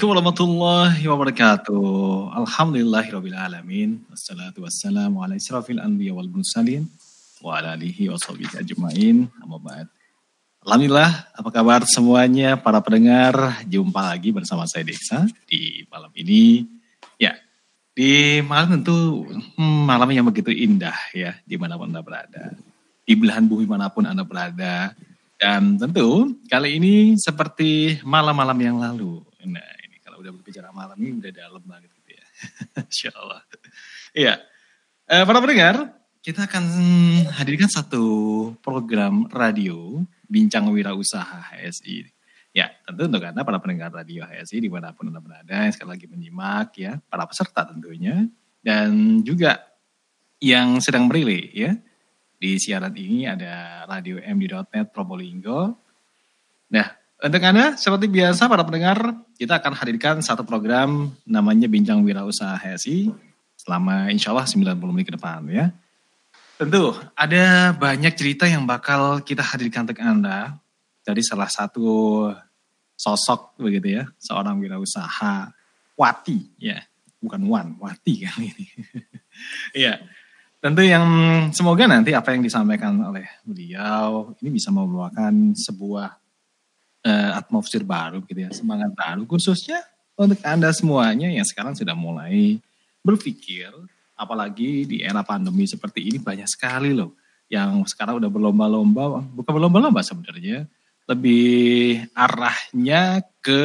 Assalamualaikum warahmatullahi wabarakatuh. Alhamdulillahirrabbilalamin. Wassalatu wassalamu ala israfil anbiya wal mursalin. Wa ala alihi wa sahbihi ajma'in. Amma ba'd. Alhamdulillah, apa kabar semuanya para pendengar? Jumpa lagi bersama saya Deksa di malam ini. Ya, di malam tentu hmm, malam yang begitu indah ya, di mana pun Anda berada. Di belahan bumi mana pun Anda berada. Dan tentu kali ini seperti malam-malam yang lalu. Nah ini kalau udah berbicara malam ini udah dalam banget gitu ya. Insya Allah. Iya. Eh, para pendengar, kita akan hadirkan satu program radio Bincang Wirausaha HSI. Ya, tentu untuk Anda para pendengar radio HSI di mana pun Anda berada, yang sekali lagi menyimak ya, para peserta tentunya. Dan juga yang sedang berilih ya, di siaran ini ada Radio MD.net Probolinggo. Nah, untuk Anda, seperti biasa para pendengar, kita akan hadirkan satu program namanya Bincang Wirausaha HSI selama insya Allah 90 menit ke depan ya. Tentu ada banyak cerita yang bakal kita hadirkan untuk Anda dari salah satu sosok begitu ya, seorang wirausaha Wati ya, bukan Wan, Wati kali ini. Iya. Tentu yang semoga nanti apa yang disampaikan oleh beliau ini bisa membawakan sebuah uh, atmosfer baru gitu ya, semangat baru khususnya untuk Anda semuanya yang sekarang sudah mulai berpikir apalagi di era pandemi seperti ini banyak sekali loh yang sekarang udah berlomba-lomba, bukan berlomba-lomba sebenarnya, lebih arahnya ke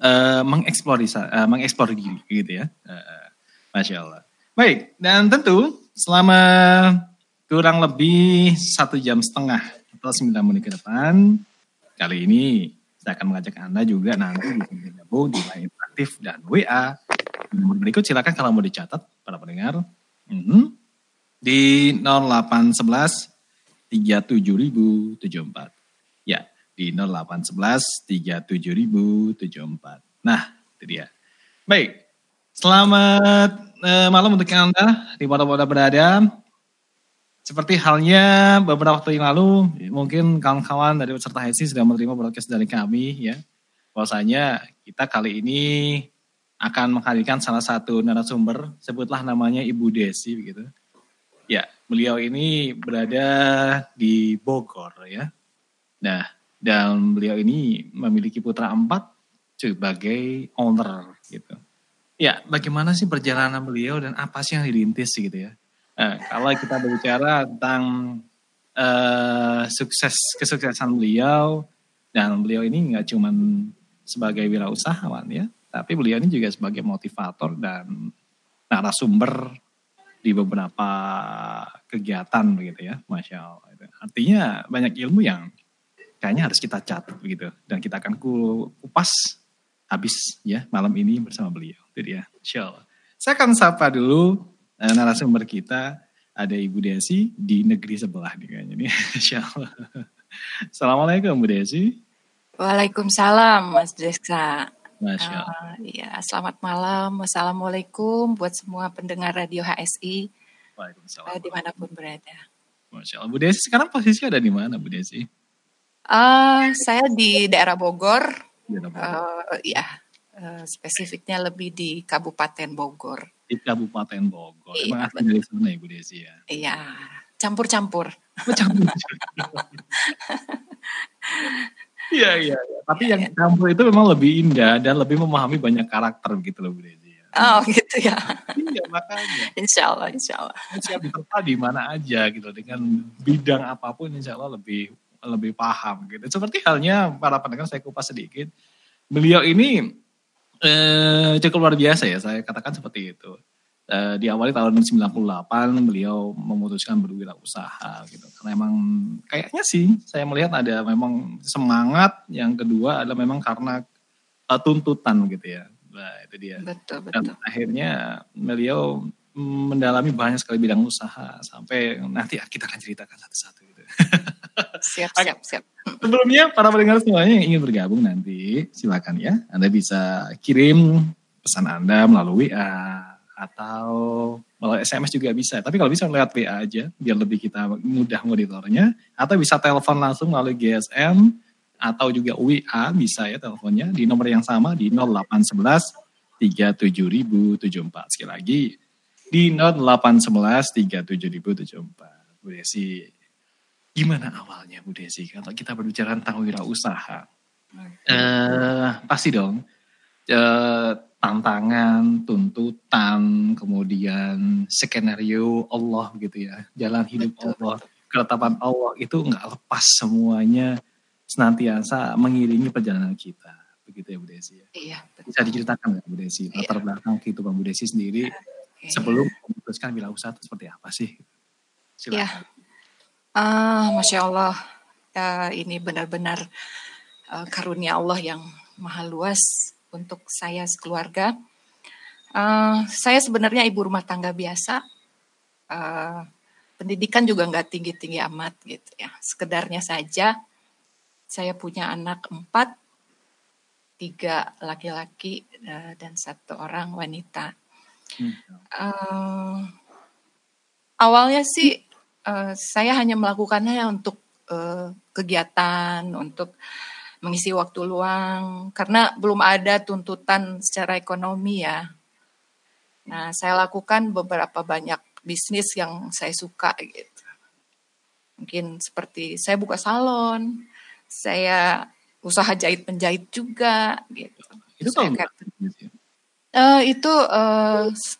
uh, mengeksplor uh, mengeksplor diri gitu ya. Uh, Masya Allah. Baik, dan tentu selama kurang lebih satu jam setengah atau sembilan menit ke depan, kali ini saya akan mengajak Anda juga nanti bisa bergabung di interaktif dan WA. Nomor berikut silakan kalau mau dicatat para pendengar. Mhm. Di 0811 37074. Ya, di 0811 37074. Nah, itu dia. Baik, selamat eh, malam untuk Anda di mana-mana berada. Seperti halnya beberapa waktu yang lalu, mungkin kawan-kawan dari peserta HSI sudah menerima broadcast dari kami ya. Bahwasanya kita kali ini akan menghadirkan salah satu narasumber, sebutlah namanya Ibu Desi begitu. Ya, beliau ini berada di Bogor ya. Nah, dan beliau ini memiliki putra empat sebagai owner gitu. Ya, bagaimana sih perjalanan beliau dan apa sih yang dirintis gitu ya? Nah, kalau kita berbicara tentang uh, sukses kesuksesan beliau dan beliau ini nggak cuma sebagai wirausahawan ya, tapi beliau ini juga sebagai motivator dan narasumber di beberapa kegiatan begitu ya, masya Allah. Artinya banyak ilmu yang kayaknya harus kita catat begitu dan kita akan kupas habis ya malam ini bersama beliau. Itu dia, insya Allah. Saya akan sapa dulu narasumber kita ada Ibu Desi di negeri sebelah nih kayaknya nih. Insya Allah. Assalamualaikum Bu Desi. Waalaikumsalam Mas Desa. Masya Allah. Uh, ya, selamat malam. Wassalamualaikum buat semua pendengar radio HSI Waalaikumsalam. uh, di mana pun berada. Masya Allah. Bu Desi sekarang posisi ada di mana Bu Desi? Uh, saya di daerah Bogor, Di Bogor. uh, ya uh, spesifiknya lebih di Kabupaten Bogor. Di Kabupaten Bogor. Iya, Emang asli dari sana ya Bu Desi ya? Iya, campur-campur. Iya, iya. iya. Tapi yang campur itu memang lebih indah dan lebih memahami banyak karakter gitu loh Bu Desi. Ya. Oh gitu ya. Iya, makanya. Insya Allah, insya Allah. siap diterpa di mana aja gitu dengan bidang apa pun insya Allah lebih lebih paham gitu. Seperti halnya para pendengar saya kupas sedikit. Beliau ini eh, cukup luar biasa ya saya katakan seperti itu. Eh, di awal tahun 98 beliau memutuskan berwirausaha gitu. Karena emang kayaknya sih saya melihat ada memang semangat. Yang kedua adalah memang karena eh, tuntutan gitu ya. Nah itu dia. Betul, Dan betul. akhirnya beliau mendalami banyak sekali bidang usaha sampai nanti kita akan ceritakan satu-satu gitu. Siap, siap, siap. Sebelumnya para pendengar semuanya yang ingin bergabung nanti silakan ya. Anda bisa kirim pesan Anda melalui WA atau melalui SMS juga bisa. Tapi kalau bisa lewat WA aja biar lebih kita mudah monitornya atau bisa telepon langsung melalui GSM atau juga WA bisa ya teleponnya di nomor yang sama di 0811 37074. Sekali lagi di 0811 37074. Bu Desi, gimana awalnya Bu Desi kalau kita berbicara tentang wirausaha? Eh, pasti dong eh, tantangan, tuntutan, kemudian skenario Allah gitu ya, jalan hidup Betul, Allah, ketetapan Allah itu nggak lepas semuanya senantiasa mengiringi perjalanan kita. Begitu ya Bu Desi ya. Iya, betul. Bisa diceritakan nggak Bu Desi Iya. latar belakang kehidupan Bu Desi sendiri Oke. sebelum memutuskan wirausaha itu seperti apa sih? Silakan. Ya. Ah, Masya Allah, Ya, ini benar-benar eh, karunia Allah yang maha luas untuk saya sekeluarga. Eh, saya sebenarnya ibu rumah tangga biasa. Eh, pendidikan juga nggak tinggi-tinggi amat gitu ya. Sekedarnya saja. Saya punya anak empat, tiga laki-laki eh, dan satu orang wanita. Hmm. Eh, awalnya sih eh, saya hanya melakukannya untuk eh, kegiatan, untuk mengisi waktu luang, karena belum ada tuntutan secara ekonomi ya. Nah, saya lakukan beberapa banyak bisnis yang saya suka gitu. Mungkin seperti saya buka salon, saya usaha jahit penjahit juga gitu. Itu Saya tahun Bu Desi? Eh, itu s-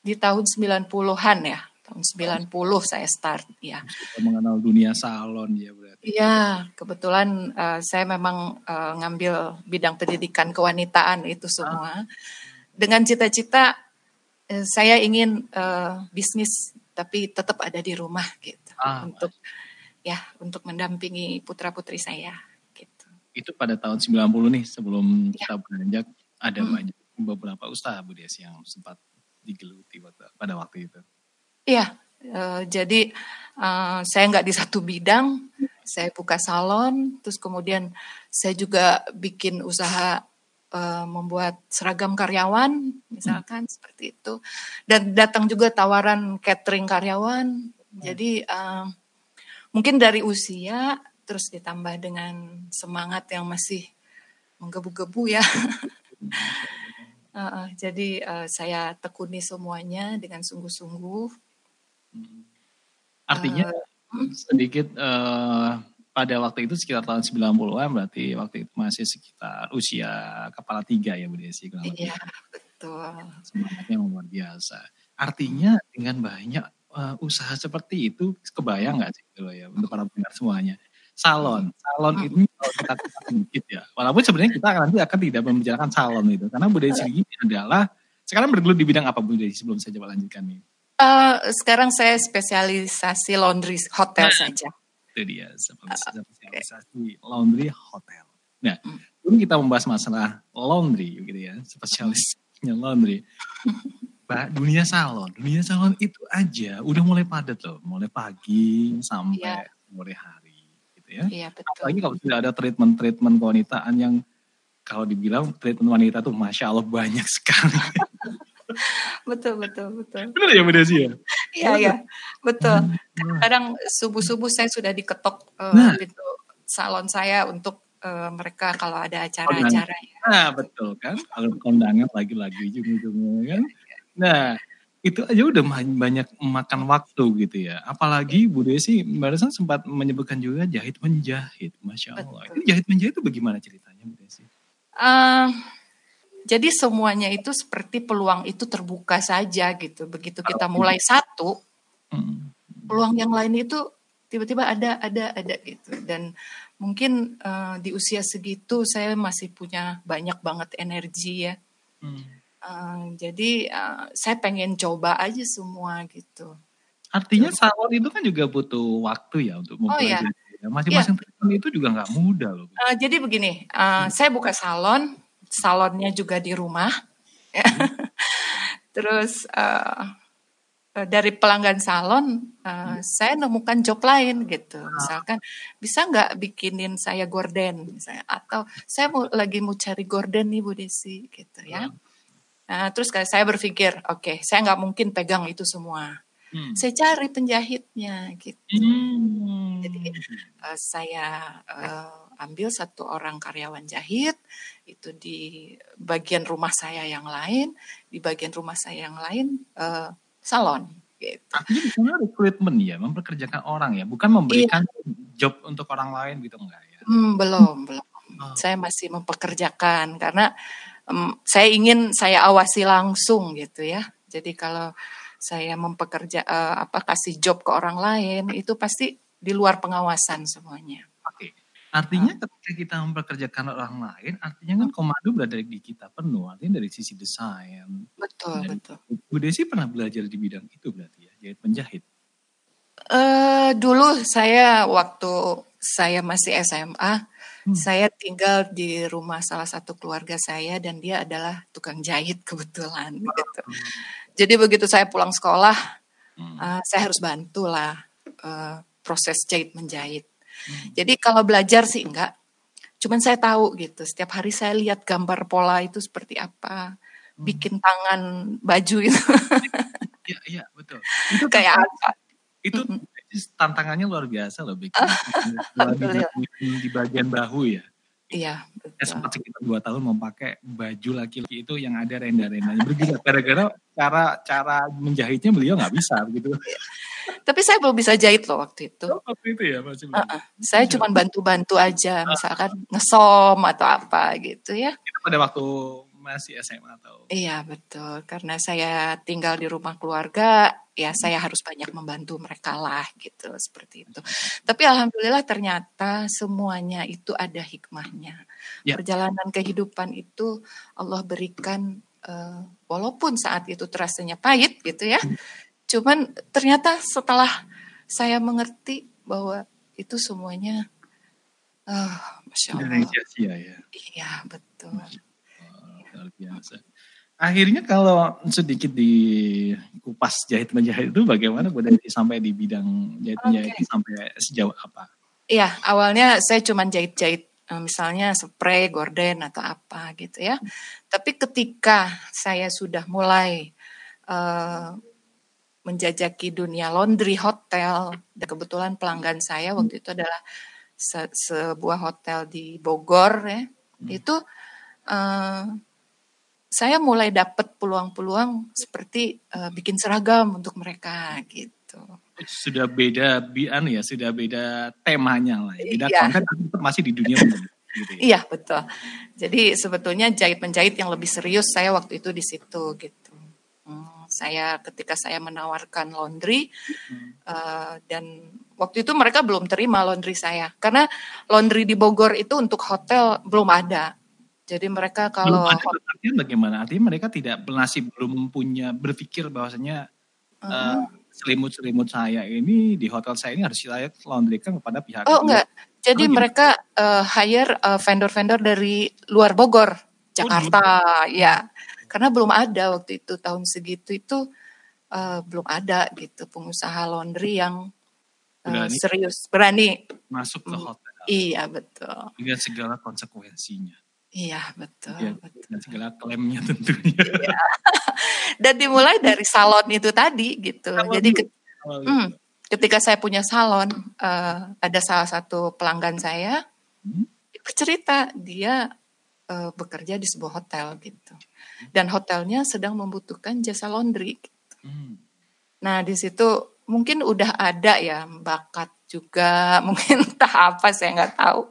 di tahun 90-an ya. Tahun 90 saya start ya. Kita mengenal dunia salon ya berarti. Iya, kebetulan eh, saya memang eh, ngambil bidang pendidikan kewanitaan itu semua. Dengan cita-cita eh, saya ingin eh, bisnis tapi tetap ada di rumah gitu. Ah, untuk ya, untuk mendampingi putra-putri saya gitu. Itu pada tahun 90 nih sebelum Ya. kita beranjak ada Hmm. banyak beberapa usaha Bu Desi yang sempat digeluti pada waktu itu. Iya, eh, jadi eh, saya nggak di satu bidang, saya buka salon, terus kemudian saya juga bikin usaha eh, membuat seragam karyawan, misalkan seperti itu, dan datang juga tawaran catering karyawan. Jadi eh, mungkin dari usia, terus ditambah dengan semangat yang masih menggebu-gebu ya. Eh, eh, jadi eh, saya tekuni semuanya dengan sungguh-sungguh. Artinya Hmm. sedikit eh, pada waktu itu sekitar tahun 90-an berarti waktu itu masih sekitar usia kepala tiga ya Bu Desi. Iya, betul. Semangatnya luar biasa. Artinya dengan banyak eh, usaha seperti itu kebayang nggak sih gitu loh ya untuk para pendengar semuanya. Salon, salon Hmm. ini kalau kita sedikit ya. Walaupun sebenarnya kita nanti akan tidak membicarakan salon itu karena Bu Desi ini adalah sekarang bergelut di bidang apa Bu Desi sebelum saya coba lanjutkan nih. Eh, sekarang saya spesialisasi laundry hotel Nah. saja. Itu dia spesialisasi laundry hotel. Nah, Hmm. sebelum kita membahas masalah laundry gitu ya, spesialisnya laundry. Mbak, dunia salon, dunia salon itu aja udah mulai padat loh, mulai pagi sampai Iya. sore hari, gitu ya. Iya betul. Apalagi kalau sudah ada treatment-treatment kewanitaan yang kalau dibilang treatment wanita tuh masya Allah banyak sekali. Betul betul betul. Benar ya Desi ya? Iya iya betul. Nah, Kadang subuh-subuh saya sudah diketok eh, Nah. pintu salon saya untuk eh, mereka kalau ada acara-acara ya. Nah, betul kan? Kalau kondangan lagi-lagi ujung-ujungnya kan. Nah, itu aja udah banyak makan waktu gitu ya. Apalagi Bu Desi barusan sempat menyebutkan juga jahit menjahit, masya Allah. Betul. Itu jahit menjahit itu bagaimana ceritanya Bu Desi? Eh, jadi semuanya itu seperti peluang itu terbuka saja gitu. Begitu kita mulai satu, Hmm. peluang yang lain itu tiba-tiba ada ada ada gitu. Dan mungkin eh, di usia segitu saya masih punya banyak banget energi ya. Hmm. Eh, jadi eh, saya pengen coba aja semua gitu. Artinya salon itu kan juga butuh waktu ya untuk Oh, iya. mempelajari. Ya, Masing-masing treatment itu juga nggak mudah loh. Eh, jadi begini, eh, saya buka salon, salonnya juga di rumah. Terus eh, dari pelanggan salon, eh, saya nemukan job lain gitu. Misalkan bisa nggak bikinin saya gorden, misalnya, atau saya mau lagi mau cari gorden nih Bu Desi, gitu ya. Nah, terus saya berpikir, oke, saya nggak mungkin pegang itu semua. Hmm. Saya cari penjahitnya gitu. Hmm. Jadi eh, saya eh, ambil satu orang karyawan jahit itu di bagian rumah saya yang lain, di bagian rumah saya yang lain eh, salon gitu. Artinya di sana rekrutmen ya, memperkerjakan orang ya, bukan memberikan job untuk orang lain gitu enggak ya? Hmm, belum, belum. Oh. Saya masih mempekerjakan karena em, saya ingin saya awasi langsung gitu ya. Jadi kalau saya mempekerja eh, apa kasih job ke orang lain itu pasti di luar pengawasan semuanya. Oke. Artinya Ah. ketika kita memperkerjakan orang lain, artinya kan komando berada di kita penuh, artinya dari sisi desain. Betul, Dan betul. Bu Desi pernah belajar di bidang itu berarti ya, jahit menjahit. Eh dulu saya waktu saya masih SMA, Hmm. saya tinggal di rumah salah satu keluarga saya dan dia adalah tukang jahit kebetulan gitu. Jadi begitu saya pulang sekolah, Hmm. eh, saya harus bantulah eh, proses jahit menjahit. Hmm. Jadi kalau belajar sih enggak, cuman saya tahu gitu. Setiap hari saya lihat gambar pola itu seperti apa, Hmm. bikin tangan baju itu Iya, iya, betul. Itu kayak apa. itu tantangannya luar biasa loh bikin di, di bagian bahu ya. Iya, Saya betul. sempat sekitar dua tahun memakai baju laki-laki itu yang ada renda-rendanya bergila gara-gara cara cara menjahitnya beliau nggak bisa begitu. Tapi saya belum bisa jahit loh waktu itu. Waktu itu ya masih belum. Uh-uh. Saya cuma bantu-bantu aja, misalkan ngesom atau apa gitu ya. Itu pada waktu masih SMA atau Iya betul, karena saya tinggal di rumah keluarga, ya saya harus banyak membantu mereka lah gitu, seperti itu. Tapi alhamdulillah ternyata semuanya itu ada hikmahnya. Ya. Perjalanan kehidupan itu Allah berikan, eh, walaupun saat itu terasanya pahit gitu ya, cuman ternyata setelah saya mengerti bahwa itu semuanya, ah masya Allah, sia-sia ya. iya betul. Wah, luar biasa. Akhirnya kalau sedikit di kupas jahit menjahit itu bagaimana Bu Desi sampai di bidang jahit menjahit itu sampai sejauh apa? Iya, awalnya saya cuma jahit-jahit eh, misalnya spray, gorden atau apa gitu ya. Tapi ketika saya sudah mulai eh, menjajaki dunia laundry hotel, dan kebetulan pelanggan saya waktu itu adalah se- sebuah hotel di Bogor ya, itu eh, saya mulai dapat peluang-peluang seperti eh, bikin seragam untuk mereka gitu. Sudah beda bian ya, sudah beda temanya lah. ya. Beda Iya. konten masih di dunia gitu ya. Iya betul. Jadi sebetulnya jahit menjahit yang lebih serius saya waktu itu di situ gitu. Hmm, saya ketika saya menawarkan laundry eh, dan waktu itu mereka belum terima laundry saya karena laundry di Bogor itu untuk hotel belum ada. Jadi mereka Belum kalau ada artinya bagaimana? Artinya mereka tidak masih belum punya berpikir bahwasanya eh, selimut-selimut saya ini di hotel saya ini harus saya laundrykan kepada pihak oh kedua. enggak. Jadi Oh, mereka eh, hire eh, vendor-vendor dari luar Bogor, Jakarta, ya. Karena belum ada waktu itu tahun segitu itu uh, belum ada gitu pengusaha laundry yang uh, Berani. serius berani. Masuk ke Hmm. hotel Iya betul. dengan segala konsekuensinya. Iya betul. Ya, betul. dan segala klaimnya tentunya. Dan dimulai dari salon itu tadi gitu. Salon Jadi ke- hmm, ketika saya punya salon, eh, ada salah satu pelanggan saya Hmm. bercerita dia eh, bekerja di sebuah hotel gitu, dan hotelnya sedang membutuhkan jasa laundry. Hmm. Nah di situ mungkin udah ada ya bakat juga, mungkin entah apa saya nggak tahu.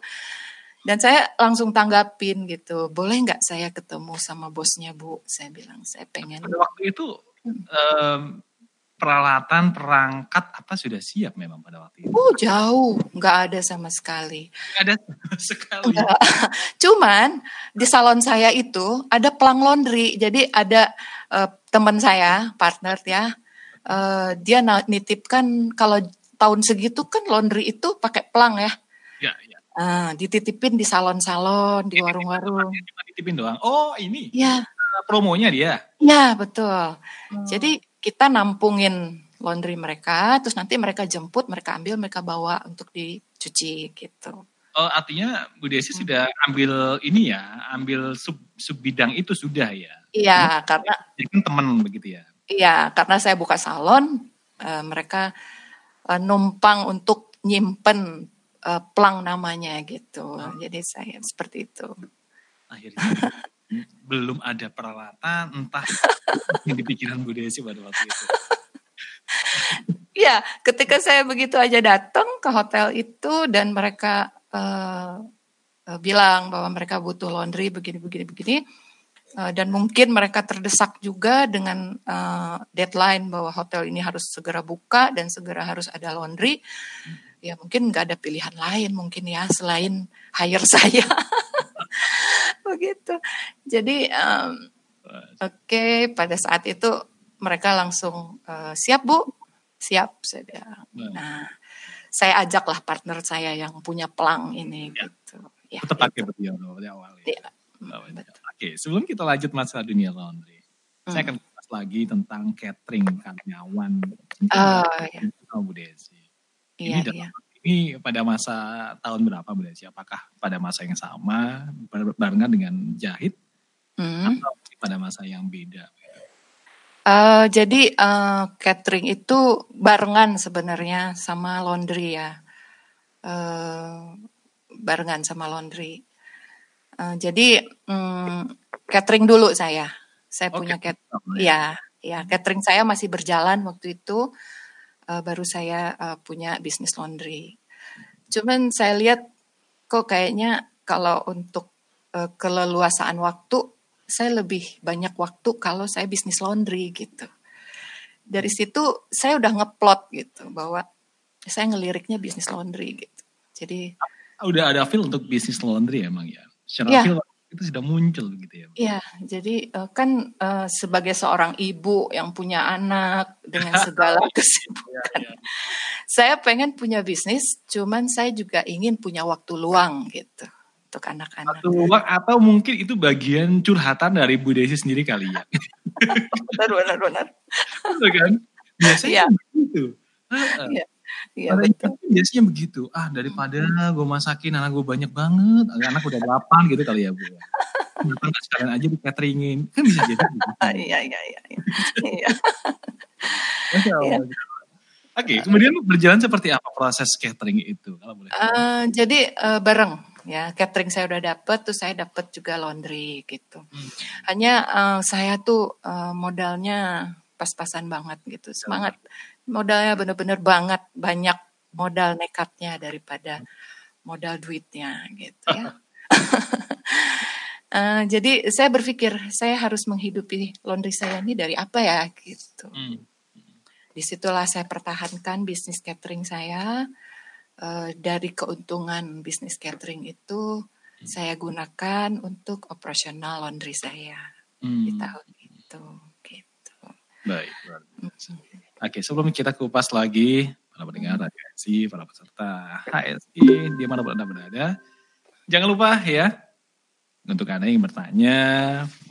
Dan saya langsung tanggapin gitu, boleh nggak saya ketemu sama bosnya bu? Saya bilang saya pengen. Pada waktu itu em, peralatan perangkat apa sudah siap memang pada waktu itu. Oh jauh, nggak ada sama sekali. Nggak ada sama sekali. Enggak. Cuman di salon saya itu ada pelang laundry. Jadi ada eh, teman saya, partner ya, eh, dia nitipkan kalau tahun segitu kan laundry itu pakai pelang ya. Ya, Ah, dititipin di salon-salon, di warung-warung. Cuma titipin doang. Oh ini Ya, promonya dia. ya betul. Jadi kita nampungin laundry mereka, terus nanti mereka jemput, mereka ambil, mereka bawa untuk dicuci gitu. Oh artinya Bu Desi Hmm. sudah ambil ini ya, ambil sub sub bidang itu sudah ya. Iya, karena Jadi kan teman begitu ya. Iya, karena saya buka salon, eh, mereka eh, numpang untuk nyimpen eh, plang namanya gitu. Jadi saya seperti itu. Akhirnya belum ada peralatan, entah yang di pikiran Bu Desi pada waktu itu. Iya, ketika saya begitu aja datang ke hotel itu dan mereka eh, eh, bilang bahwa mereka butuh laundry begini begini begini dan mungkin mereka terdesak juga dengan eh, deadline bahwa hotel ini harus segera buka dan segera harus ada laundry. Ya mungkin nggak ada pilihan lain mungkin ya selain hire saya. Begitu. Jadi em, oke pada saat itu mereka langsung eh, siap bu, siap saya bilang. Nah, saya ajaklah partner saya yang punya pelang ini Ya. gitu. Ya, Tetap pakai gitu. ya dari awal. ya. Iya, betul. Oke, sebelum kita lanjut masalah dunia laundry, saya Hmm. akan bahas lagi tentang catering karyawan. Oh, iya. Oh, Bu Desi. Iya, Ini dalam iya. ini pada masa tahun berapa Bu Desi? Apakah pada masa yang sama bar- barengan dengan jahit Hmm. atau pada masa yang beda? Eh, jadi eh, catering itu barengan sebenarnya sama laundry ya, Eh, barengan sama laundry. Eh, jadi mm, catering dulu saya, saya Oh, punya cat, catering. ya, ya catering saya masih berjalan waktu itu, eh, baru saya eh, punya bisnis laundry. Cuman saya lihat kok kayaknya kalau untuk eh, keleluasaan waktu saya lebih banyak waktu kalau saya bisnis laundry gitu. Dari situ saya udah ngeplot gitu bahwa saya ngeliriknya bisnis laundry gitu. Jadi Udah ada feel untuk bisnis laundry emang ya? Secara Iya. feel itu sudah muncul gitu ya? ya jadi eh, kan eh, sebagai seorang ibu yang punya anak dengan segala kesibukan, saya pengen punya bisnis, cuman saya juga ingin punya waktu luang gitu untuk anak-anak. Atau, atau mungkin itu bagian curhatan dari Bu Desi sendiri kali ya? Benar, benar, benar. Betul kan? Biasanya Iya. begitu. Heeh. Iya, iya betul. biasanya begitu. Ah daripada gue masakin anak gue banyak banget, anak udah delapan gitu kali ya bu. Kenapa nggak sekalian aja di cateringin? Kan bisa jadi begitu. Ah, Iya, iya, iya. iya. Iya. Masya Allah. Oke, kemudian berjalan seperti apa proses catering itu? Kalau boleh. Eh, jadi eh, bareng ya catering saya udah dapet, terus saya dapet juga laundry gitu. Hmm. Hanya eh, saya tuh eh, modalnya pas-pasan banget gitu, semangat modalnya bener-bener banget banyak modal nekatnya daripada modal duitnya gitu ya. Eh, jadi saya berpikir saya harus menghidupi laundry saya ini dari apa ya gitu. Hmm. Di situlah saya pertahankan bisnis catering saya. Eh, dari keuntungan bisnis catering itu saya gunakan untuk operasional laundry saya di Hmm. tahun itu. Gitu. Baik. biasa. Oke, sebelum kita kupas lagi para pendengar Radio HSI, para peserta HSI, di mana berada berada, jangan lupa ya Untuk Anda yang bertanya,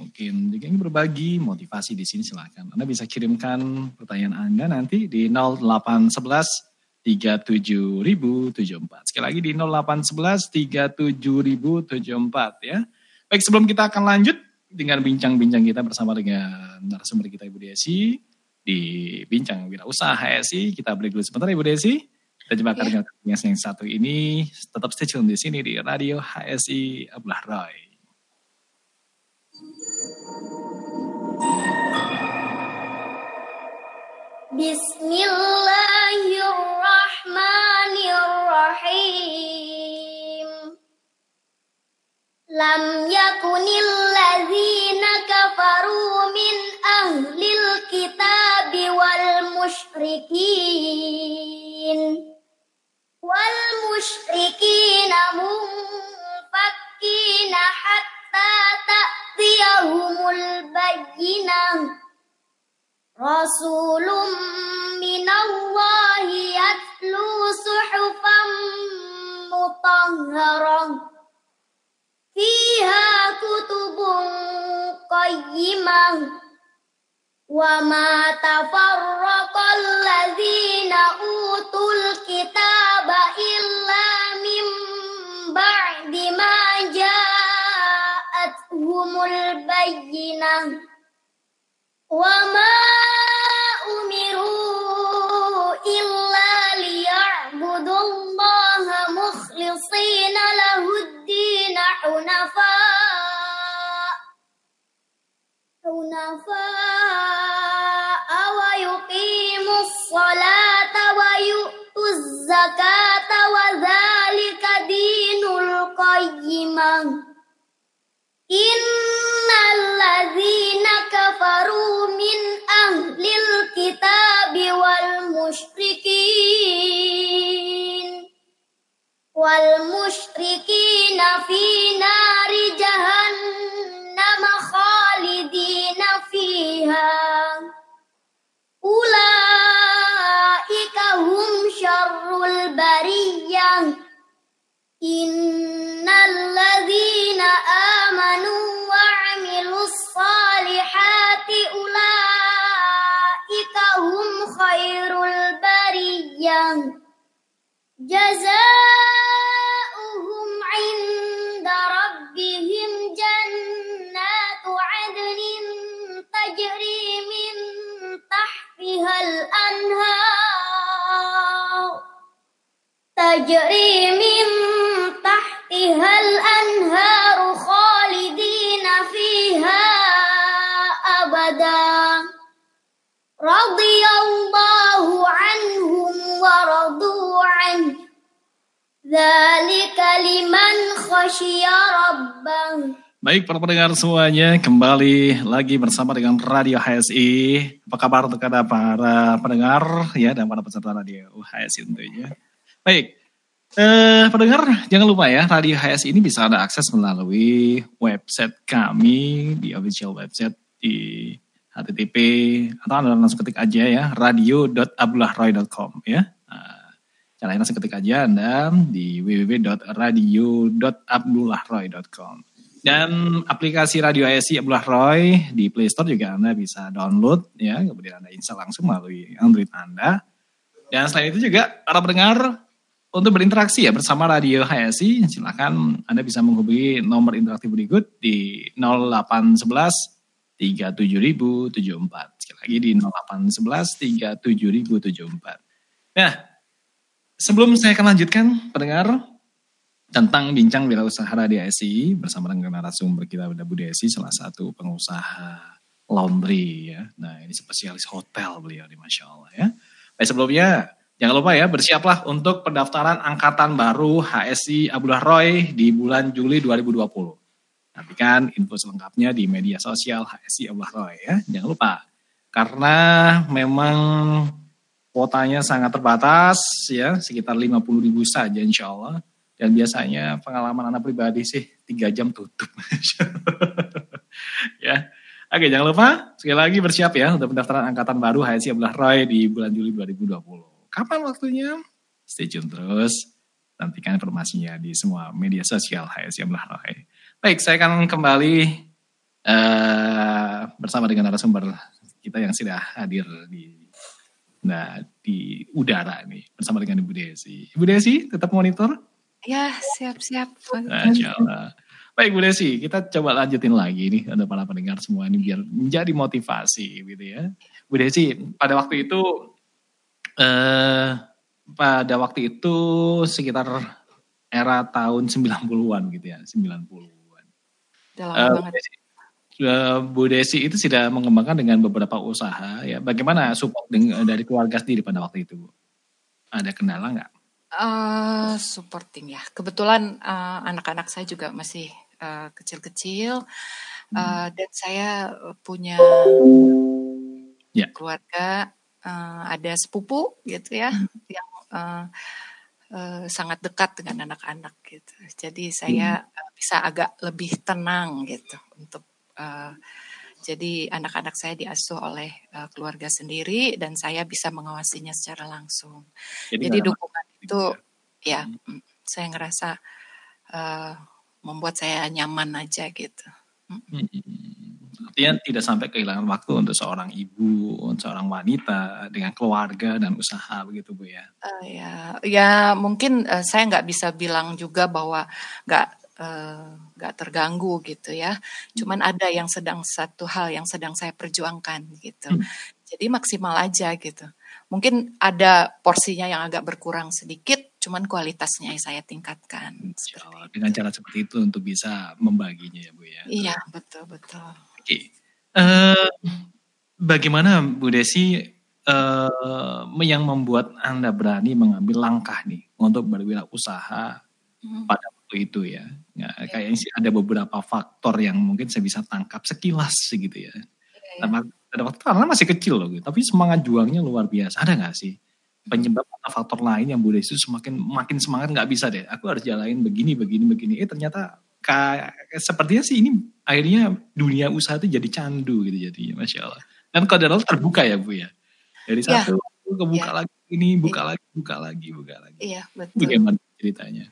mungkin juga yang berbagi motivasi di sini silakan. Anda bisa kirimkan pertanyaan Anda nanti di 0811 37074. Sekali lagi di 0811 37074 ya. Baik, sebelum kita akan lanjut dengan bincang-bincang kita bersama dengan narasumber kita Ibu Desi di Bincang Wirausaha HSI. Kita break dulu sebentar Ibu Desi. Kita coba akan dengan yang satu ini. Tetap stay tune di sini di Radio HSI Abdullah Roy. Bismillahirrahmanirrahim. Lam yakunil ladzina kafaru min ahlil wal musyrikin. Wal musyrikin munfakkina hatta ta'tiyahumul bayyinah Rasulun minallahi yatlu suhufan fiha kutubun qayyimah wa ma tafarraqal ladzina utul kitaba illa min ba'di ma ja'atuhumul bayyinah wa ma umiru lahud-din hunafa hunafa wa yuqimus salata wa yu'tuz zakata wa dzalika dinul qayyimah Innal ladzina kafaru min ahlil tajri min tahtihal anharu khalidina fiha abada radiyallahu anhum wa radu an dzalika liman khasyiya rabbah Baik para pendengar semuanya, kembali lagi bersama dengan Radio HSI. Apa kabar untuk ada para pendengar ya dan para peserta Radio HSI tentunya. Baik, eh, pendengar jangan lupa ya Radio HSI ini bisa Anda akses melalui website kami di official website di http atau Anda langsung ketik aja ya radio.abdullahroy.com ya. Nah, caranya langsung ketik aja Anda di www.radio.abdullahroy.com. Dan aplikasi Radio ASI Abdullah Roy di Play Store juga Anda bisa download ya, kemudian Anda install langsung melalui Android Anda. Dan selain itu juga para pendengar untuk berinteraksi ya bersama Radio HSI, silakan Anda bisa menghubungi nomor interaktif berikut di 0811 37074. Sekali lagi di 0811 37074. Nah, sebelum saya akan lanjutkan pendengar tentang bincang wirausaha Radio SI bersama dengan narasumber kita ada Budi Esi salah satu pengusaha laundry ya. Nah ini spesialis hotel beliau di Masya Allah ya. Baik sebelumnya jangan lupa ya bersiaplah untuk pendaftaran angkatan baru HSI Abdullah Roy di bulan Juli 2020. Nantikan info selengkapnya di media sosial HSI Abdullah Roy ya. Jangan lupa karena memang kuotanya sangat terbatas ya sekitar 50 ribu saja insya Allah dan biasanya pengalaman anak pribadi sih tiga jam tutup. ya. Oke, jangan lupa sekali lagi bersiap ya untuk pendaftaran angkatan baru HSI Abdullah Roy di bulan Juli 2020. Kapan waktunya? Stay tune terus. Nantikan informasinya di semua media sosial Abdullah Roy. Baik, saya akan kembali uh, bersama dengan narasumber kita yang sudah hadir di nah di udara nih bersama dengan Ibu Desi. Ibu Desi tetap monitor? Ya, siap-siap. Baik Bu Desi, kita coba lanjutin lagi nih ada para pendengar semua ini biar menjadi motivasi gitu ya. Bu Desi, pada waktu itu eh, pada waktu itu sekitar era tahun 90-an gitu ya, 90-an. Uh, banget. Bu Desi itu sudah mengembangkan dengan beberapa usaha ya. Bagaimana support dari keluarga sendiri pada waktu itu, Bu? Ada kendala nggak? Uh, supporting ya. Kebetulan uh, anak-anak saya juga masih uh, kecil-kecil uh, hmm. dan saya punya ya. keluarga, uh, ada sepupu gitu ya, hmm. yang uh, uh, sangat dekat dengan anak-anak gitu. Jadi saya hmm. bisa agak lebih tenang gitu untuk Uh, jadi anak-anak saya diasuh oleh uh, keluarga sendiri dan saya bisa mengawasinya secara langsung. Jadi, jadi dukungan itu ya, ya hmm. saya ngerasa uh, membuat saya nyaman aja gitu. Hmm. Artinya tidak sampai kehilangan waktu untuk seorang ibu, untuk seorang wanita dengan keluarga dan usaha begitu bu ya? Uh, ya, ya mungkin uh, saya nggak bisa bilang juga bahwa nggak Eh, nggak uh, terganggu gitu ya. Cuman ada yang sedang satu hal yang sedang saya perjuangkan gitu. Hmm. Jadi maksimal aja gitu. Mungkin ada porsinya yang agak berkurang sedikit, cuman kualitasnya saya tingkatkan. Oh, dengan cara seperti itu untuk bisa membaginya ya Bu ya. Iya betul betul. Oke. Okay. Uh, bagaimana Bu Desi uh, yang membuat Anda berani mengambil langkah nih untuk berwirausaha hmm. pada waktu itu ya. ya kayaknya sih ada beberapa faktor yang mungkin saya bisa tangkap sekilas gitu ya. ya, ya. waktu karena masih kecil loh, gitu. tapi semangat juangnya luar biasa. Ada nggak sih penyebab atau faktor lain yang boleh itu semakin makin semangat nggak bisa deh. Aku harus jalanin begini, begini, begini. Eh ternyata sepertinya sih ini akhirnya dunia usaha itu jadi candu gitu jadi masya Allah. Dan kadang terbuka ya bu ya. Dari ya. satu kebuka ya. lagi ini, buka ya. lagi, buka lagi, buka lagi. Iya betul. Bagaimana ceritanya?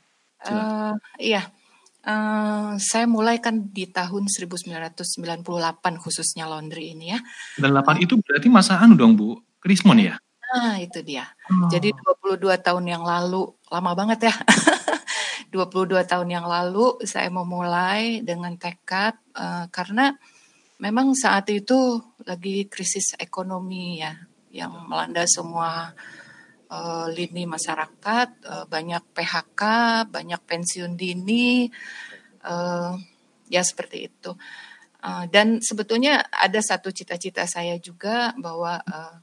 Uh, iya, uh, saya mulai kan di tahun 1998 khususnya laundry ini ya. 98 uh, itu berarti masa anu dong Bu, Krismon ya? Nah itu dia. Oh. Jadi 22 tahun yang lalu, lama banget ya. 22 tahun yang lalu saya memulai dengan tekad uh, karena memang saat itu lagi krisis ekonomi ya yang melanda semua uh, lini masyarakat, uh, banyak PHK, banyak pensiun dini, uh, ya seperti itu. Uh, dan sebetulnya ada satu cita-cita saya juga bahwa uh,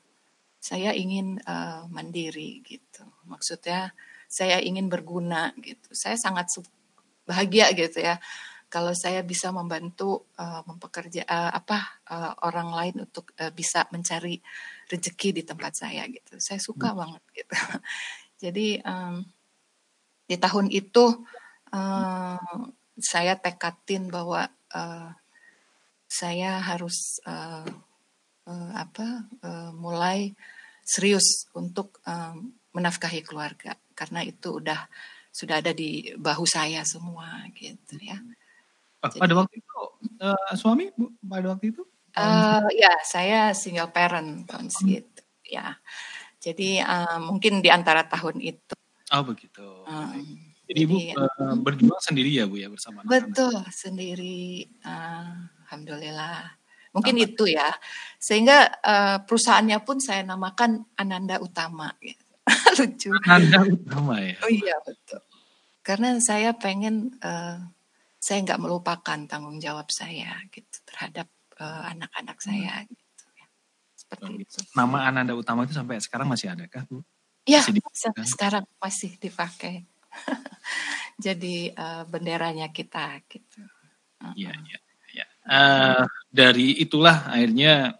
saya ingin uh, mandiri gitu. Maksudnya saya ingin berguna gitu. Saya sangat bahagia gitu ya kalau saya bisa membantu uh, mempekerja uh, apa uh, orang lain untuk uh, bisa mencari rezeki di tempat saya gitu. Saya suka hmm. banget gitu. Jadi um, di tahun itu uh, saya tekatin bahwa uh, saya harus uh, uh, apa uh, mulai serius untuk um, menafkahi keluarga karena itu udah sudah ada di bahu saya semua gitu ya. Jadi, pada waktu itu uh, suami bu pada waktu itu? Uh, ya saya single parent tahun hmm. segitu ya. Jadi uh, mungkin di antara tahun itu. Oh begitu. Uh, jadi, ibu uh, berjuang sendiri ya bu ya bersama anak-anak. Betul sendiri. Uh, Alhamdulillah. Mungkin Sama. itu ya. Sehingga uh, perusahaannya pun saya namakan Ananda Utama. Gitu. Lucu. Ananda Utama ya. Oh iya betul. Karena saya pengen uh, saya nggak melupakan tanggung jawab saya gitu terhadap uh, anak-anak hmm. saya gitu ya. Seperti oh, itu. Nama Ananda Utama itu sampai sekarang masih ada kah, Bu? Ya, sampai sekarang masih dipakai. Jadi uh, benderanya kita gitu. Iya, iya, iya. Uh, dari itulah akhirnya